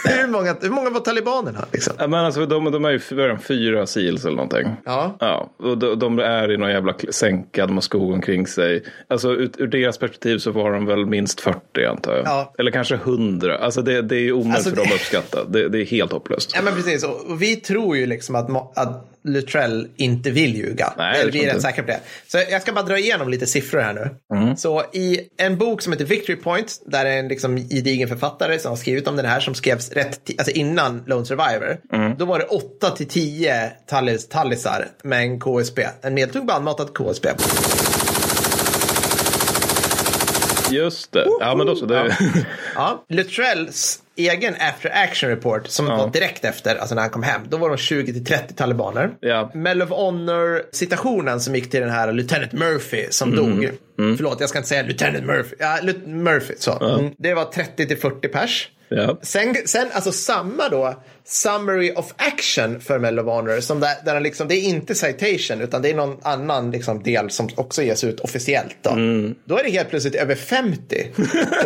A: hur, många, hur många var talibanerna? Liksom?
B: Ja, men alltså, de, de är ju de, fyra seals eller någonting.
A: Ja.
B: Ja, och de, de är i någon jävla sänka, de har skog omkring sig. Alltså ut, ur deras perspektiv så var de väl minst 40 antar jag.
A: Ja.
B: Eller kanske 100. Alltså det, det är ju omöjligt
A: Alltså,
B: för dem
A: det-
B: att uppskatta. Det, det är helt hopplöst.
A: Ja men precis, och vi tror ju liksom att, att Luttrell inte vill ljuga.
B: Nej,
A: vi är rätt säkra på det. Så jag ska bara dra igenom lite siffror här nu.
B: Mm.
A: Så i en bok som heter Victory Point, där är en liksom gedigen författare som har skrivit om den här, som skrevs rätt alltså innan Lone Survivor.
B: Mm.
A: Då var det 8 till 10 tallis, tallisar med en KSB, en medeltung bandmatad KSB.
B: Just det. Ja, men då så. Det,
A: Ja. Luttrells egen after action report som var direkt efter, alltså när han kom hem, då var de 20 till 30 talibaner.
B: Ja.
A: Medal of Honor citationen som gick till den här Lieutenant Murphy som
B: Mm.
A: dog. Förlåt, jag ska inte säga Lieutenant Murphy. Ja, Lut- Murphy, så. Mm. Det var 30 till 40 pers.
B: Ja.
A: Sen, sen alltså samma då, summary of action för Medal of Honor, som där, där liksom, det är inte citation, utan det är någon annan liksom del som också ges ut officiellt. Då,
B: Mm.
A: då är det helt plötsligt över 50.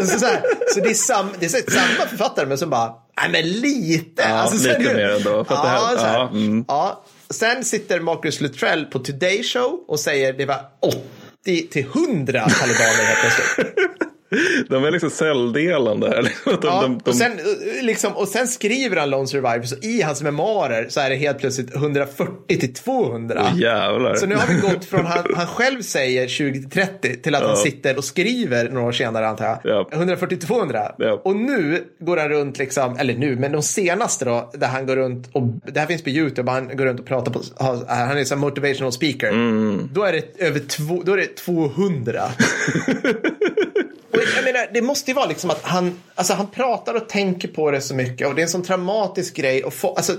A: så, så, här, så det är, sam, det är så, samma författare, men som bara, nej men lite.
B: Ja,
A: alltså, så
B: lite mer ändå, för att det här-
A: ja,
B: ja, mm.
A: ja. Sen sitter Marcus Luttrell på Today Show och säger det var 80 till 100 talibaner helt plötsligt.
B: De är liksom celldelande. De,
A: Ja,
B: de, de,
A: och, sen, eh, liksom, och sen skriver han Lone Survivor, så i hans memoarer så är det helt plötsligt 140 till 200.
B: Åh, jävlar.
A: Så nu har vi gått från han, han själv säger 20 till 30 till att han sitter och skriver några år senare antar jag.
B: Ja.
A: 140 till 200.
B: Ja.
A: Och nu går han runt, liksom, eller nu, men de senaste då, där han går runt och det här finns på YouTube, han går runt och pratar på, han är som motivational speaker.
B: Mm.
A: Då är det över två, då är det 200. Menar, det måste ju vara liksom att han, alltså han pratar och tänker på det så mycket och det är en sån traumatisk grej. Och, få, alltså,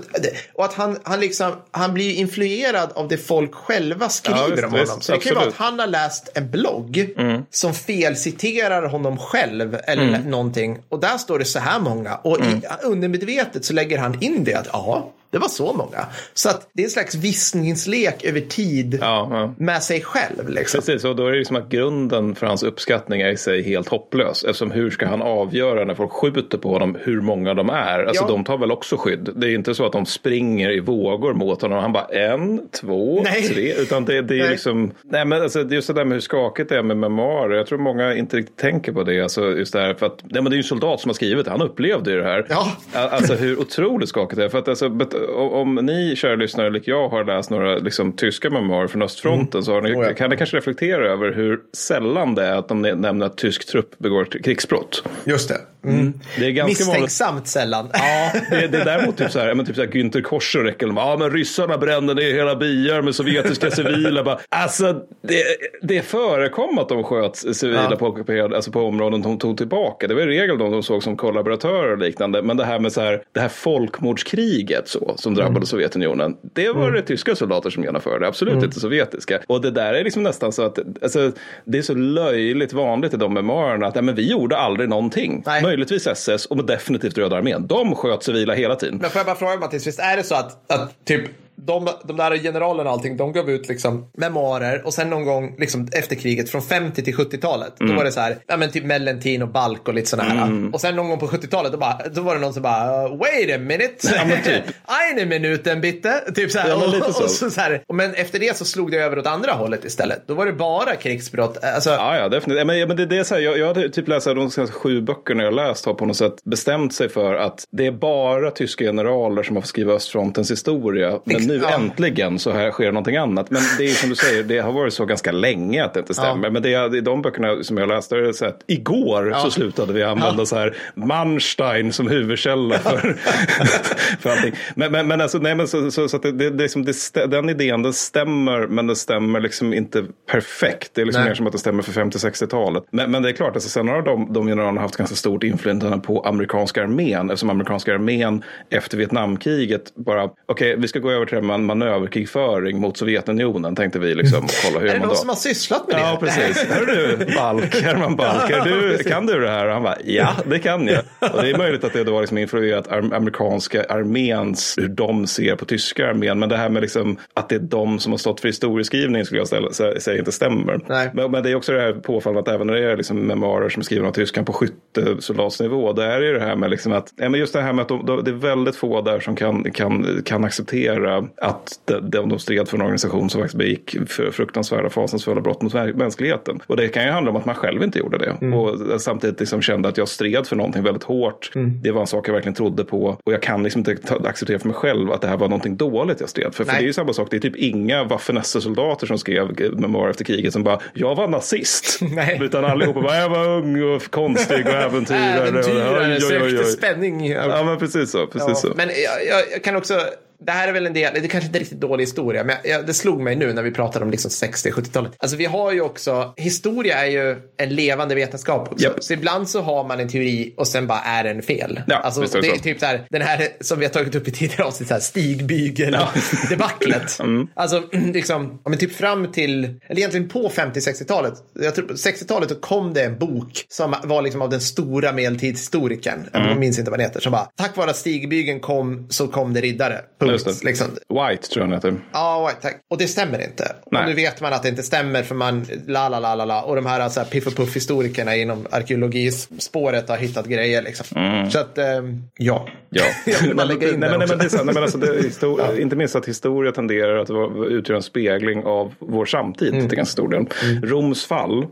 A: och att han, han, liksom, han blir influerad av det folk själva skriver
B: Ja, visst,
A: om honom.
B: visst,
A: så det kan ju vara att
B: absolut. Mm.
A: han har läst en blogg som felciterar honom själv eller någonting. Och där står det så här många. Och
B: Mm.
A: i, undermedvetet så lägger han in det att ja, det var så många. Så att det är en slags vissningslek över tid
B: Ja, ja.
A: med sig själv. Liksom.
B: Precis, och då är det liksom att grunden för hans uppskattning är i sig helt hopplös. Eftersom hur ska han avgöra när folk skjuter på honom hur många de är? Alltså
A: Ja.
B: de tar väl också skydd. Det är inte så att de springer i vågor mot honom. Han bara en, två,
A: Nej.
B: tre. Utan det, det är
A: Nej.
B: liksom, nej men alltså just det där med hur skakigt det är med memoarer. Jag tror många inte riktigt tänker på det. Alltså just det här, för att, nej men det är ju en soldat som har skrivit det. Han upplevde ju det här.
A: Ja.
B: Alltså hur otroligt skakigt det är. För att alltså, om ni kära lyssnare, lik jag, har läst några liksom, tyska memoarer från östfronten så har ni,
A: Oh ja.
B: kan ni kanske reflektera över hur sällan det är att de nämner att tysk trupp begår krigsbrott.
A: Just det. Mm.
B: Det är ganska vanligt.
A: Misstänksamt sällan.
B: Ja, det, det är däremot typ så här, men typ så här Günther Korsoräckel, ja men ryssarna brände ner hela byar med sovjetiska civila. Bara, alltså det, det förekom att de sköt civila
A: Ja.
B: på, ockuperade, alltså på områden de tog tillbaka. Det var i regel de de såg som kollaboratörer och liknande. Men det här med så här, det här folkmordskriget så, som drabbade
A: Mm.
B: Sovjetunionen. Det var det tyska soldater som genomförde, absolut
A: Mm.
B: inte sovjetiska. Och det där är liksom nästan så att, alltså, det är så löjligt vanligt i de memoarerna att ja, men vi gjorde aldrig någonting.
A: Nej.
B: Möjligtvis SS och definitivt Röda armén. De sköt civila hela tiden.
A: Men får jag bara fråga Mattias, visst är det så att, att typ de, de där generalerna och allting, de gav ut liksom memoarer och sen någon gång liksom efter kriget från 50 till 70-talet.
B: Mm.
A: Då var det så här, ja men typ Mellentin och Balk och lite sådana här. Och sen någon gång på 70-talet då, bara, då var det någon som bara, uh, wait a minute.
B: Ja, men typ.
A: Eine minuten bitte. Typ så här.
B: Ja, men lite så.
A: och så, så här. Men efter det så slog det över åt andra hållet istället. Då var det bara krigsbrott. Alltså,
B: Ja, ja, definitivt. Men, men det, det är så här, jag, jag hade typ läst de senaste sju böckerna jag läst har på något sätt bestämt sig för att det är bara tyska generaler som har fått skriva östfrontens historia. Men nu
A: ja.
B: äntligen så här sker någonting annat. Men det är som du säger, det har varit så ganska länge att det inte stämmer.
A: Ja.
B: Men det är, i de böckerna som jag läste, det så att igår så slutade vi använda så här Manstein som huvudkälla för, för allting. Men, men, men alltså, nej, men så, så, så att det, det, det, som den idén den stämmer, men den stämmer liksom inte perfekt. Det är liksom
A: Nej.
B: mer som att det stämmer för 50-60-talet. Men, men det är klart, alltså, sen har de, de generalerna haft ganska stort inflytande på amerikanska armén. Eftersom amerikanska armén efter Vietnamkriget bara, okej, vi ska gå över till en manöverkrigföring mot Sovjetunionen, tänkte vi liksom. Kolla hur
A: är det
B: man
A: någon
B: då.
A: som har sysslat med det?
B: Ja, precis. Hör du, Balk, Herman Balk, du, kan du det här? Och han bara, ja, det kan jag. Och det är möjligt att det då har liksom influerat amerikanska arméns, hur de ser på tyska armén. Men det här med liksom att det är de som har stått för historieskrivning skulle jag ställa, sä- säga inte stämmer.
A: Nej.
B: Men, men det är också det här påfallande att även när det är liksom memoarer som är skrivna av tyskan på skyttesoldatsnivå, det är ju det här med liksom att, ja, men just det här med att de, de, det är väldigt få där som kan, kan, kan acceptera att de, de, stred för en organisation som faktiskt begick för fruktansvärda fasansfulla brott mot mä- mänskligheten. Och det kan ju handla om att man själv inte gjorde det. Och samtidigt liksom kände att jag stred för någonting väldigt hårt. Det var en sak jag verkligen trodde på. Och jag kan liksom inte acceptera för mig själv att det här var någonting dåligt jag stred för. För
A: Nej.
B: det är ju samma sak, det är typ inga Waffen-SS-soldater som skrev memoarer efter kriget som bara, jag var nazist.
A: Nej.
B: Utan allihopa bara, jag var ung och konstig och äventyrare.
A: Äventyrare, sökte spänning.
B: Ja men precis så. Precis
A: Ja,
B: så.
A: Men jag, jag, jag kan också, det här är väl en del, det är kanske inte riktigt dålig historia, men jag, det slog mig nu när vi pratade om liksom 60-70-talet. Alltså vi har ju också, historia är ju en levande vetenskap också.
B: Japp.
A: Så ibland så har man en teori och sen bara är den fel.
B: Ja,
A: alltså,
B: är det
A: är
B: så.
A: typ så här, den här som vi har tagit upp i tidigare avsnitt, så här, stigbygel-debaclet.
B: Mm.
A: Alltså liksom, ja, men typ fram till, eller egentligen på 50-60-talet, jag tror på 60-talet då kom det en bok som var liksom av den stora medeltidshistorikern,
B: Mm.
A: jag minns inte vad den heter, som bara, tack vare att stigbygeln kom så kom det riddare.
B: Just
A: Punkt.
B: det.
A: Liksom.
B: White tror jag han heter.
A: Ja, tack. Och det stämmer inte.
B: Nej.
A: Och nu vet man att det inte stämmer för man, la la la la la. Och de här, så här piff och puff historikerna inom arkeologispåret har hittat grejer liksom. Så att, ehm, ja.
B: Mm. Ja.
A: Jag vill lägga in
B: nej, men, nej, men det är nej, men alltså, det, är histor- Inte minst att historia tenderar att vara, utgöra en spegling av vår samtid
A: Mm.
B: till ganska stor del. Roms fall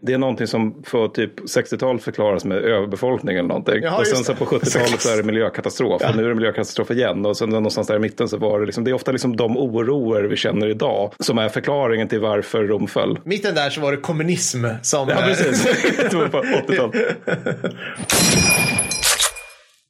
B: Det är någonting som på typ 60-talet förklaras med överbefolkning eller någonting.
A: Ja,
B: och sen så på 70-talet så är det miljökatastrof. Och nu är det miljökatastrof igen. Och sen någonstans där i mitten så var det liksom, det är ofta liksom de oroer vi känner idag som är förklaringen till varför Rom föll.
A: Mitten där så var det kommunism som...
B: Ja, precis. det var på 80-talet.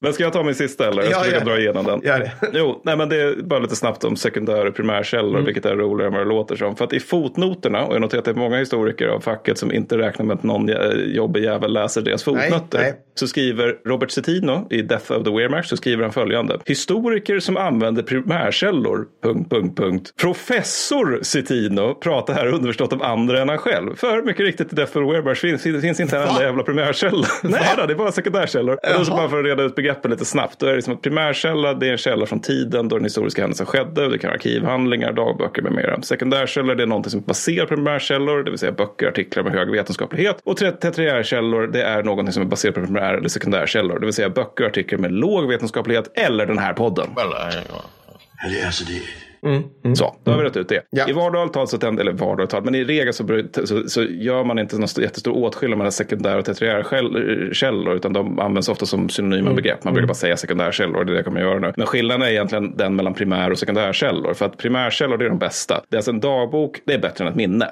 B: Men ska jag ta min sista eller? Jag
A: Ja,
B: ska försöka
A: det.
B: dra igenom den.
A: Gör det.
B: Jo, nej men det är bara lite snabbt om sekundär och primärkällor,
A: Mm.
B: vilket är roligare än vad det låter som. För att i fotnoterna, och jag noterar att det är många historiker av facket som inte räknar med att någon jä- jobbig jävel läser deras fotnoter.
A: nej.
B: Så skriver Robert Cetino i Death of the Wehrmacht så skriver han följande. Historiker som använder primärkällor... Punkt, punkt, punkt. Professor Cetino pratar här underförstått om andra än han själv. För mycket riktigt i Death of the Wehrmacht finns, finns inte en enda jävla primärkälla. Nej då, det är bara sekundärkällor. Och då så bara för att reda ut begreppen lite snabbt. Då är det som att primärkälla det är en källa från tiden då den historiska händelsen skedde. Det kan vara arkivhandlingar, dagböcker med mera. Sekundärkällor det är någonting som baserar på primärkällor, det vill säga böcker, artiklar med hög vetenskaplighet. Och ter- tertiärkällor det är någonting som är baserat på primär eller sekundärkällor, det vill säga böcker och artiklar med låg vetenskaplighet eller den här podden.
D: Well, I, uh, yes, it is.
B: Så, då har vi rätt ut det.
A: Ja.
B: I vardagligt tal, så tänd, eller vardagligt tal, men i regel så, så, så gör man inte någon st- jättestor åtskillnad mellan sekundär och tertiärkällor, utan de används ofta som synonyma begrepp. Man brukar bara säga sekundärkällor, det är det jag kommer göra nu. Men skillnaden är egentligen den mellan primär och sekundärkällor, för att primärkällor är de bästa. Det är alltså en dagbok, det är bättre än ett minne.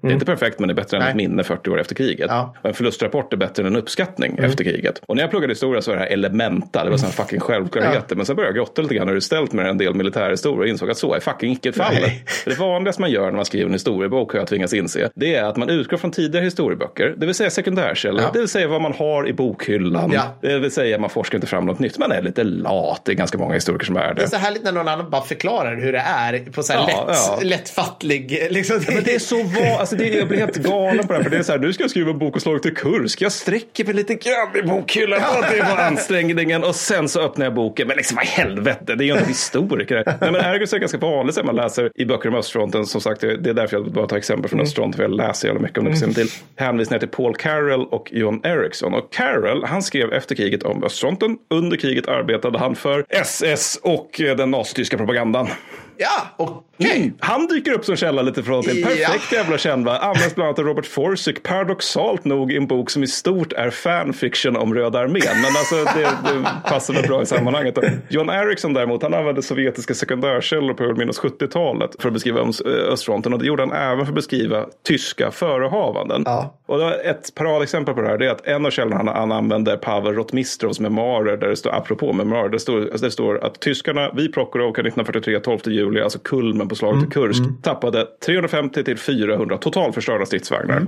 B: Det är inte perfekt, men det är bättre än
A: Nej.
B: ett minne 40 år efter kriget.
A: Ja.
B: Och en förlustrapport är bättre än en uppskattning efter kriget. Och när jag pluggade historia så var det här elementa, det var sådana fucking självklarheter. Men sen började jag grotta lite grann det är ställt med en del militärhistoria och insåg att så är fucking icke fallet.
A: Nej.
B: Det vanligaste man gör när man skriver en historiebok har jag tvingats inse. Det är att man utgår från tidigare historieböcker, det vill säga sekundärkällor,
A: Ja.
B: det vill säga vad man har i bokhyllan.
A: Ja.
B: Det vill säga man forskar inte fram något nytt, man är lite lat. Det är ganska många historiker som är
A: Det är
B: det.
A: så härligt när någon annan bara förklarar hur det är på så här
B: Ja,
A: lätt,
B: ja.
A: lättfattlig... Liksom.
B: Men det är så va- alltså det, jag blir helt galen på det här. För det är så här, nu ska jag skriva en bok och slå till Kursk. Jag sträcker mig lite grann i bokhyllan. Ja. Det var ansträngningen. Och sen så öppnar jag boken. Men liksom vad i helvete, det är ju inte historiker. Nej men ergo så är ganska vanligt här, man läser i böcker om östfronten. Som sagt, det är därför jag bara tar exempel från östfronten. För jag läser jävla mycket om det på sin till. Hänvisningar till Paul Carroll och John Ericsson. Och Carroll, han skrev efter kriget om östfronten. Under kriget arbetade han för SS och eh, den nazityska propagandan.
A: Ja, okej.
B: Mm. Han dyker upp som källa lite från till. Perfekt
A: Ja.
B: jävla källa. Används bland annat av Robert Forsick. Paradoxalt nog i en bok som i stort är fanfiction om Röda armén. Men alltså det, det passar väl bra i sammanhanget. John Ericsson däremot, han använde sovjetiska sekundärkällor på minus 70-talet för att beskriva östfronten. Och det gjorde han även för att beskriva tyska förehavanden.
A: Ja.
B: Och ett paradexempel på det här det är att en av källorna han, använder Pavel Rotmistrovs memoarer där det står, apropå memoarer, det står, alltså det står att tyskarna vid Prokhorovka 1943, 12 juli, alltså kulmen på slaget i Kursk, tappade 350 till 400 totalförstörda stridsvagnar.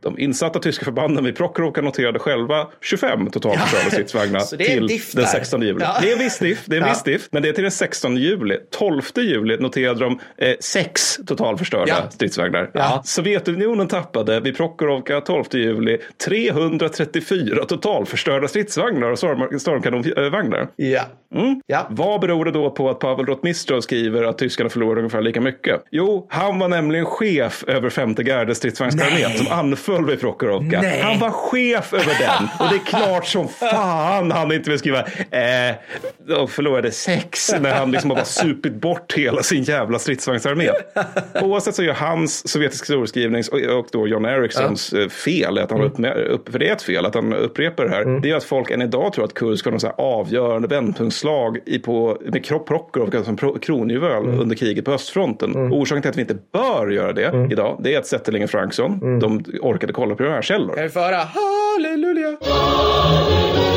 B: De insatta tyska förbanden vid Prokhorovka noterade själva 25 totalförstörda stridsvagnar
A: är en
B: till den
A: där.
B: 16 juli.
A: Ja.
B: Det är en viss diff, det är en
A: Ja.
B: diff, men det är till den 16 juli. 12 juli noterade de eh, sex totalförstörda
A: Ja.
B: stridsvagnar.
A: Ja.
B: Sovjetunionen tappade vid Prokhorovka 12 juli 334 totalförstörda stridsvagnar och storm- stormkanonvagnar.
A: Ja.
B: Mm.
A: Ja.
B: Vad beror det då på att Pavel Rotmistrov skriver att tyskarna förlorade ungefär lika mycket? Jo, han var nämligen chef över femte gardes stridsvagnsarmén som anföll vid Prokhorovka. Han var chef över den. Och det är klart som fan han inte vill skriva eh, de förlorade sex när han liksom har bara supit bort hela sin jävla stridsvagnsarmé. Oavsett så gör hans sovjetiska historieskrivning och, då John Ericssons eh, fel, att han upp, upp, för det är ett fel, att han upprepar det här, det är att folk än idag tror att Kursk var någon så här avgörande vändpunktslag i på, med Prokhorovka som pro, kronjuvel under kriget på östfronten. Och orsaken till att vi inte bör göra det idag, det är att Zetterling och Frankson, de orkade kolla primärkällor.
A: Kan vi få höra halleluja?
B: Ja,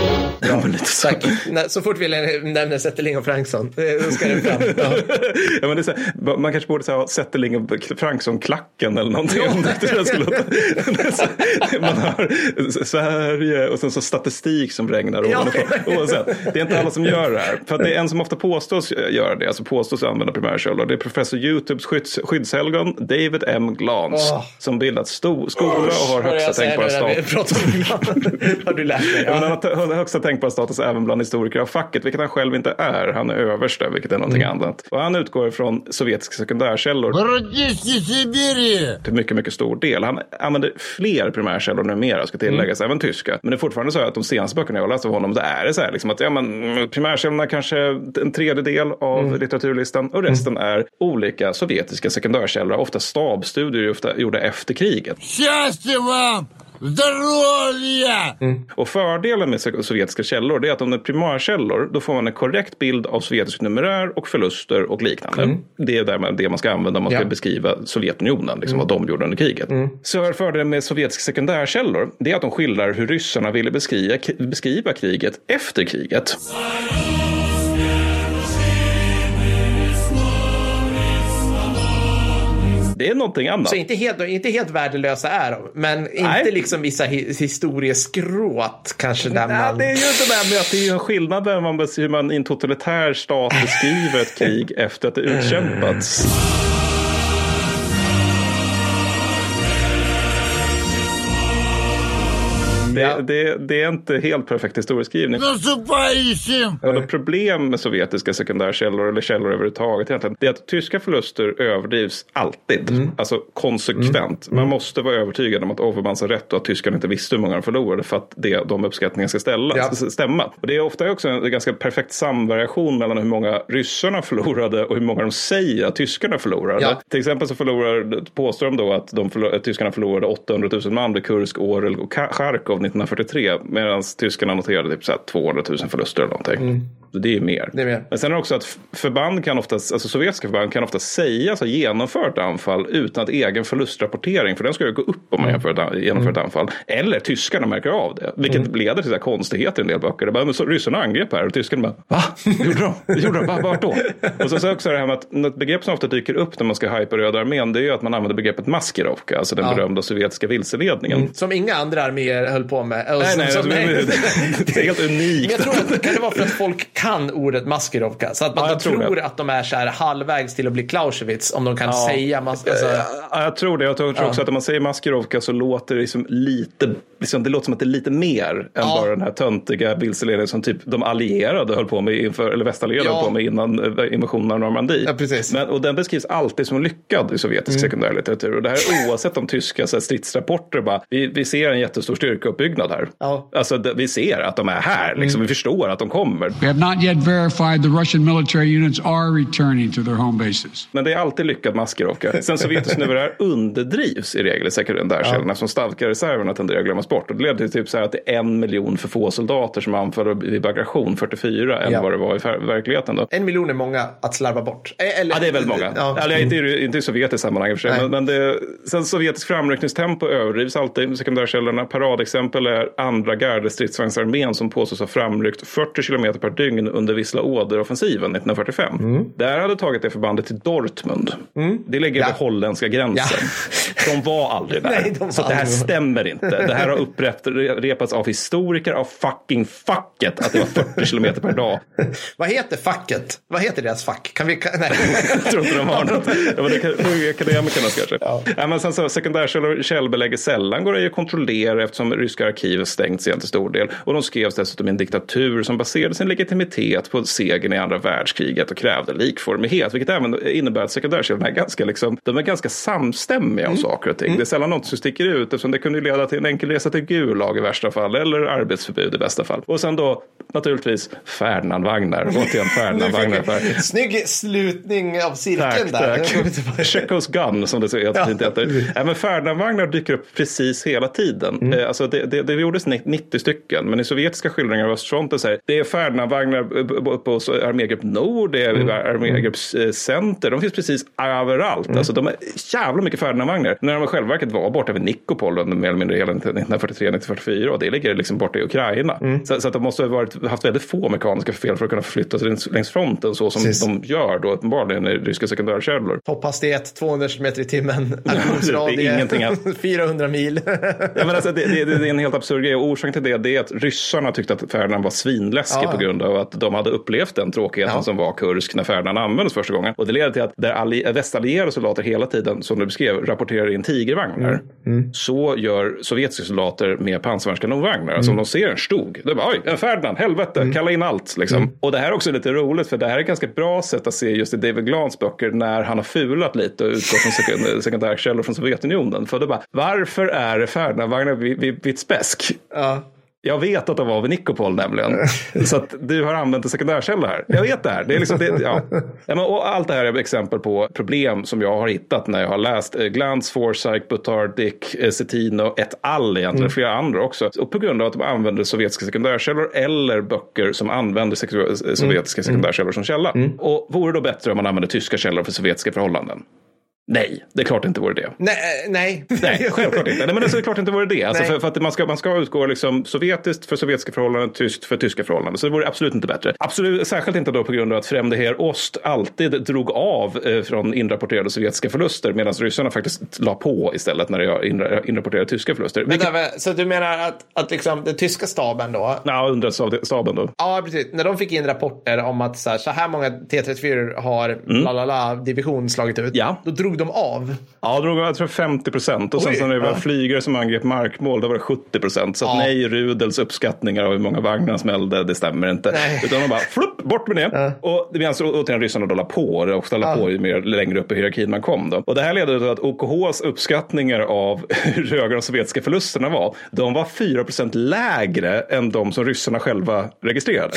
B: så.
A: Tack. Så fort vi nämner Zetterling och Franksson, eh, då ska det fram. Ja.
B: Ja, men det här, man kanske borde säga Zetterling och Frankson-klacken eller någonting. så- man har Sverige och sen så statistik som regnar
A: Ja.
B: ovanifrån. Oavsett, det är inte alla som gör det här. För det är en som ofta påstås göra det, alltså påstås använda primärkällor. Det är professor Youtubes skydds, skyddshelgon David M. Glans.
A: Åh.
B: Som bildat sto, skola och har högsta tänkbara status.
A: Har du lärt dig?
B: Ja.
A: Ja.
B: han har högsta tänkbar status även bland historiker av facket, vilket han själv inte är. Han är överste, vilket är någonting
A: Mm.
B: annat. Och han utgår från sovjetiska sekundärkällor till mycket, mycket stor del. Han använder fler primärkällor numera, ska tilläggas,
A: Mm.
B: även tyska. Men det är fortfarande så att de senaste böckerna jag har läst av honom, det är det så här liksom att ja, men, mm, primärkällorna kanske en tredjedel av
A: Mm.
B: litteraturlistan och resten är olika sovjetiska sekundärkällor, ofta stabstudier ofta gjorda efter kriget.
E: Счастья вам! Здоровья!
B: Och fördelen med so- sovjetiska källor det är att om det är primärkällor då får man en korrekt bild av sovjetisk numerär och förluster och liknande. Det är därmed det man ska använda om man ska
A: Mm. Ja.
B: beskriva Sovjetunionen, liksom vad de gjorde under kriget. Så är fördelen med sovjetiska sekundärkällor det är att de skildrar hur ryssarna ville beskriva, beskriva kriget efter kriget. Det är någonting annat.
A: Så inte helt, inte helt värdelösa är de, men inte
B: Nej.
A: liksom vissa hi- historieskråt kanske där
B: Nej,
A: man...
B: det är ju inte det där med att det är en skillnad där man, bes- hur man i en totalitär stat beskriver ett krig efter att det utkämpats. det,
A: ja.
B: det, det, är inte helt perfekt historieskrivning. Ett problem med sovjetiska sekundärkällor eller källor överhuvudtaget egentligen, det är att tyska förluster överdrivs alltid. Mm. Alltså konsekvent. Mm. Man mm. måste vara övertygad om att Overmans har rätt och att tyskarna inte visste hur många de förlorade för att det, de uppskattningarna ska ställa,
A: ja.
B: stämma. Och det är ofta också en ganska perfekt samvariation mellan hur många ryssarna förlorade och hur många de säger att tyskarna förlorade.
A: Ja.
B: Till exempel så förlorar, påstår de då att, de förlor, att tyskarna förlorade 800 000 man vid Kursk, Orel och Charkov 1943 medan tyskarna noterade typ så här 200 000 förluster eller någonting. Så det är mer.
A: Mm. Det är mer.
B: Men sen är det också att förband kan ofta, alltså sovjetiska förband kan ofta sägas ha genomfört anfall utan att egen förlustrapportering, för den ska ju gå upp om man genomför ett, an- genomför ett anfall. Eller tyskarna märker av det, vilket leder till så här konstigheter i en del böcker. Det bara, men så, ryssarna angrep här och tyskarna bara, va? Gjorde de? Det Gjorde de? Va? Vart då? Och sen så också det här med att något begrepp som ofta dyker upp när man ska hypa Röda armén, det är ju att man använder begreppet maskirovka, alltså den
A: Ja.
B: berömda sovjetiska vilseledningen.
A: Som inga andra arméer höll på med. Och
B: Nej,
A: som-
B: nej, det, det är helt
A: Men
B: unikt.
A: jag tror att kan det vara för att folk kan ordet maskirovka? Så att man
B: Ja, tror
A: tror, att de är så här halvvägs till att bli Clausewitz om de kan säga mas- alltså,
B: Ja, jag tror det. Jag tror också att om man säger maskirovka så låter det liksom lite, liksom, det låter som att det är lite mer än
A: Ja.
B: bara den här töntiga vilseledningen som typ de allierade höll på med inför, eller västallierade
A: Ja.
B: höll på med innan eh, invasionen av Normandie.
A: Ja, precis.
B: Men, och den beskrivs alltid som lyckad i sovjetisk sekundärlitteratur. Och det här är oavsett om tyska så här, stridsrapporter bara, vi, vi ser en jättestor styrkeuppbyggnad här.
A: Ja.
B: Alltså vi ser att de är här, liksom, vi förstår att de kommer.
F: We have not yet verified the Russian military units are returning to their home bases.
B: Men det är alltid lyckad maskirovka. Sen sovjetisk numerär underdrivs i regel i sekundärkällorna som Stavka-reserverna tenderar att glömmas bort. Och det leder till typ så här att det är en miljon för få soldater som anfaller vid bagration 44 än
A: Ja.
B: vad det var i verkligheten. Då.
A: en miljon är många att slarva bort. Eh, Eller,
B: Ja, det är väldigt många.
A: Ja.
B: Eller, inte, i- inte i sovjetiskt sammanhang i och för sig.
A: Nej.
B: Men, men det, sen sovjetisk framryckningstempo överdrivs alltid med sekundärkällorna. Paradexempel är andra gardestridsvagnsarmén som påstås ha framryckt 40 kilometer per dygn under Vissla Oder-offensiven 1945. Där hade tagit det förbandet till Dortmund. Det ligger
A: Ja.
B: vid holländska gränsen. De var aldrig där.
A: Nej, de var
B: så att det här
A: aldrig
B: stämmer inte. Det här har upprepats av historiker av fucking facket att det var 40 kilometer per dag.
A: Vad heter facket? Vad heter deras fack? Kan vi... Nej.
B: Jag tror inte de har något. Ja, det kan, nu är akademikerna kanske. Ja. men sen så, sekundärkällor källbelägger sällan går det att kontrollera eftersom ryska arkiv stängts igen till stor del. Och de skrevs dessutom i en diktatur som baserade sin legitimitet på segern i andra världskriget och krävde likformighet. Vilket även innebär att sekundärkällorna är ganska, liksom, de är ganska samstämmiga om saker och ting. Det är sällan något som sticker ut eftersom det kunde leda till en enkel resa till Gulag i värsta fall eller arbetsförbud i bästa fall. Och sen då naturligtvis Ferdinandvagnar. Återigen Ferdinandvagnar. För
A: Snygg slutning av cirkeln
B: Tack,
A: där.
B: tack. Chekhovs gun som det så fint heter. Ja, men Ferdinandvagnar dyker upp precis hela tiden.
A: Mm.
B: Eh, Alltså det, det, det gjordes 90 stycken, men i sovjetiska skildringar av östfronten här, det är Ferdinandvagnar på, armégrupp Nord, det är
A: Mm.
B: armégrupp eh, Center, de finns precis överallt.
A: Mm.
B: Alltså de är jävla mycket Ferdinandvagnar. När de själva verket var borta vid Nikopol under mer eller mindre hela 1943-1944 och det ligger liksom borta i Ukraina.
A: Mm.
B: Så, så att de måste ha varit, haft väldigt få mekaniska fel för att kunna förflytta sig längs, fronten så som
A: Precis.
B: de gör då uppenbarligen i ryska sekundärkällor.
A: Topphastighet 200 km i timmen.
B: Det
A: Aktionsradie
B: ingenting alls.
A: 400 mil.
B: Ja, men alltså, det, det, det är en helt absurd grej och orsaken till det, det är att ryssarna tyckte att Ferdinand var svinläskig
A: Ja.
B: på grund av att de hade upplevt den tråkigheten
A: Ja.
B: som var Kursk när Ferdinand användes första gången. Och det leder till att där alli- västallierade soldater hela tiden, som du beskrev, rapporterar in tigervagnar.
A: Mm.
B: Så gör sovjetiska soldater med pansarvagnskanonvagnar. Alltså om
A: Mm.
B: de ser en stog, då bara oj, en Ferdinand, helvete, kalla in allt. Liksom.
A: Mm.
B: Och det här är också lite roligt för det här är ett ganska bra sätt att se just i David Glans böcker när han har fulat lite och utgått från sekund- sekundärkällor från Sovjetunionen. För då bara, varför är Ferdinandvagnar vid, vid, vid Spesk?
A: Ja.
B: Jag vet att de var vid Nikopol nämligen. Så att du har använt en sekundärkälla här. Jag vet det här. Det är liksom, det, ja. Och allt det här är exempel på problem som jag har hittat när jag har läst eh, Glantz, Forsyth, Butard, Dick, eh, Cettino et al. egentligen, flera andra också. Och på grund av att de använder sovjetiska sekundärkällor eller böcker som använder eh, sovjetiska sekundärkällor som källa. Och vore det då bättre om man använde tyska källor för sovjetiska förhållanden? Nej, det är klart det inte vore det.
A: Nej, nej.
B: Nej, självklart inte. Nej, men alltså, det är klart det inte vore det. Alltså, för, för att man ska, man ska utgå liksom sovjetiskt för sovjetiska förhållanden, tyskt för tyska förhållanden. Så det vore absolut inte bättre. Absolut, särskilt inte då på grund av att Främde Heer Ost alltid drog av eh, från inrapporterade sovjetiska förluster medan ryssarna faktiskt la på istället när det inra- inrapporterade tyska förluster. Vilket,
A: där, så du menar att, att liksom den tyska staben då,
B: ja, underrättelsestaben då.
A: Ja, precis. När de fick in rapporter om att så här, så här många T34 har la la la division slagit ut.
B: Mm. Ja.
A: Då drog de av.
B: Ja, drog jag tror 50 procent. Och sen
A: Oj,
B: när det var
A: ja.
B: flygare som angrep markmål, då var det 70 procent. Så att
A: Ja.
B: nej, Rudels uppskattningar av hur många vagnar smällde, det stämmer inte.
A: Nej.
B: Utan de bara, flupp, bort med det. Och det medan återigen ryssarna då la på det och ställa på ju mer längre upp i hierarkin man kom. Då. Och det här ledde till att OKHs uppskattningar av hur höga de sovjetiska förlusterna var, de var 4 procent lägre än de som ryssarna själva registrerade.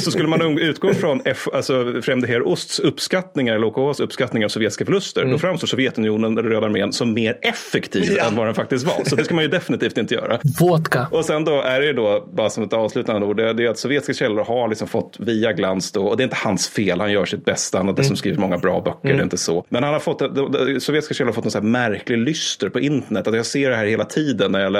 B: Så skulle man utgå från F, alltså Främde Heer Osts uppskattningar, eller OKHs uppskattningar av sovjetiska förluster, då framstår Sovjetunionen, den röda armén, som mer effektiv
A: Ja.
B: än vad den faktiskt var. Så det ska man ju definitivt inte göra.
G: Vodka.
B: Och sen då är det ju då, bara som ett avslutande ord, det är att sovjetiska källor har liksom fått via Glans då, och det är inte hans fel, han gör sitt bästa, han har dessutom skrivit många bra böcker, det är inte så. Men han har fått, sovjetiska källor har fått en sån här märklig lyster på internet, att jag ser det här hela tiden när jag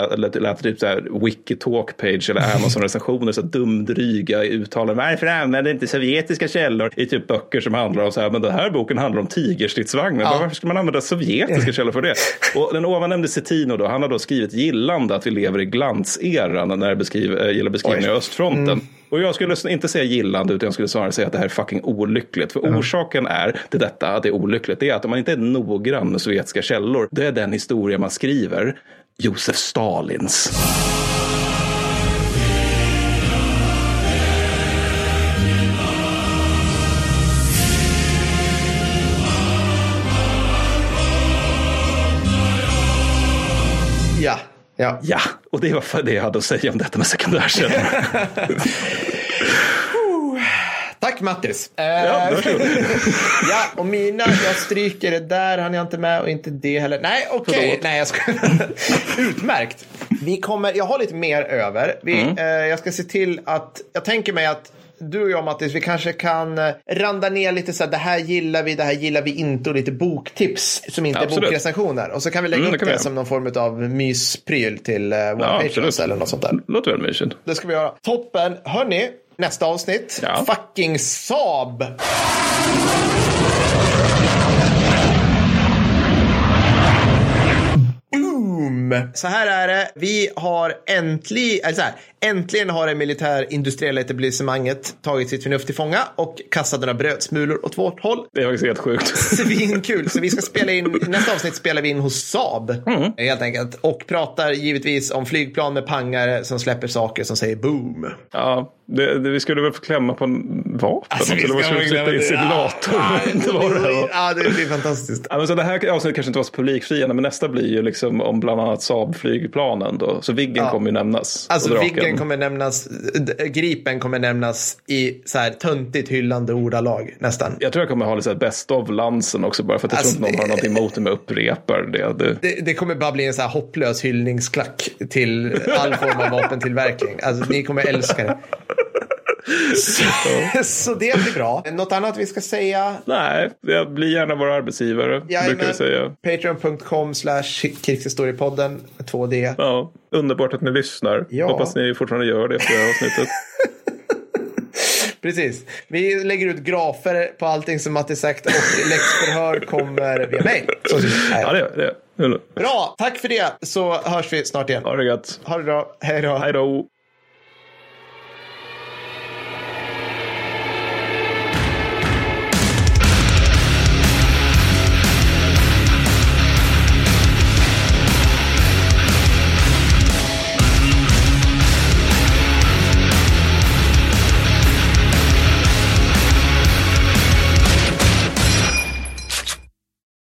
B: lät typ så här wiki talk page eller Amazon recensioner, så här dumdryga uttalanden. Varför använder inte sovjetiska källor i typ böcker som handlar om så här, men den här boken handlar om tigerstridsvagnar.
A: Ja.
B: Varför ska man använda sovjetiska källor för det? Och den ovannämnde Cettino då, han har då skrivit gillande att vi lever i glanseran när det beskriver, äh, gäller beskrivningar av östfronten. Och jag skulle inte säga gillande utan jag skulle snarare säga att det här är fucking olyckligt. För orsaken är till detta, att det är olyckligt, det är att om man inte är noggrann med sovjetiska källor, det är den historia man skriver Josef Stalins.
A: Ja. ja.
B: Och det var för det jag hade att säga om detta med sekundärkällor.
A: Tack Mattis. Eh,
B: Ja, varsågod.
A: ja, och mina, jag stryker det där, han är inte med och inte det heller. Nej, okej. Nej, jag ska... Utmärkt. Vi kommer, jag har lite mer över. Vi,
B: Mm.
A: eh, jag ska se till att, jag tänker mig att du och jag Mattis, vi kanske kan eh, randa ner lite så här, det här gillar vi, det här gillar vi inte och lite boktips som inte
B: Absolut.
A: är bokrecensioner. Och så kan vi lägga
B: Mm, det
A: upp det,
B: göra.
A: som någon form av myspryl till eh, våra
B: Ja,
A: patrons eller något sånt där.
B: Låter väl mysigt.
A: Det ska vi göra. Toppen. Hörni, nästa avsnitt.
B: Ja.
A: Fucking Saab. Boom! Så här är det. Vi har äntligen, eller så här, äntligen har det militärindustriella etablissemanget tagit sitt förnuft till fånga och kastat några brödsmulor åt vårt håll.
B: Det är faktiskt helt sjukt.
A: Svinkul. Så vi ska spela in, i nästa avsnitt spelar vi in hos Saab. Helt enkelt. Och pratar givetvis om flygplan med pangare som släpper saker som säger boom.
B: Ja, det, det, vi skulle väl få klämma på en vapen.
A: Alltså, vi
B: skulle
A: verkligen-
B: slippa in simulator?
A: Ja,
B: det var det?
A: Ja, det blir fantastiskt.
B: Ja, men så det här avsnittet kanske inte var så publikfriande, men nästa blir ju liksom om bland annat Saab-flygplanen då. Så Viggen
A: Ja.
B: kommer ju nämnas.
A: Alltså. Viggen kommer nämnas, Gripen kommer nämnas i så här töntigt hyllande ordalag nästan.
B: Jag tror jag kommer ha lite så här best of-lansen också, bara för att jag
A: Alltså,
B: tror inte någon har någonting emot om jag upprepar det. det.
A: Det, det kommer bara bli en så här hopplös hyllningsklack till all form av vapentillverkning. Alltså ni kommer älska det. Så, så det blir bra. Något annat vi ska säga?
B: Nej, jag blir gärna vår arbetsgivare, brukar vi säga.
A: Patreon.com slash krigshistoriepodden 2D.
B: Ja, underbart att ni lyssnar.
A: Ja.
B: Hoppas ni fortfarande gör det efter det här avsnittet.
A: Precis. Vi lägger ut grafer på allting som Matti sagt och läxförhör kommer via mail. Så,
B: Ja, det gör det.
A: Bra, tack för det så hörs vi snart igen.
B: Ha det gött.
A: Ha det bra, hej då.
B: Hej då.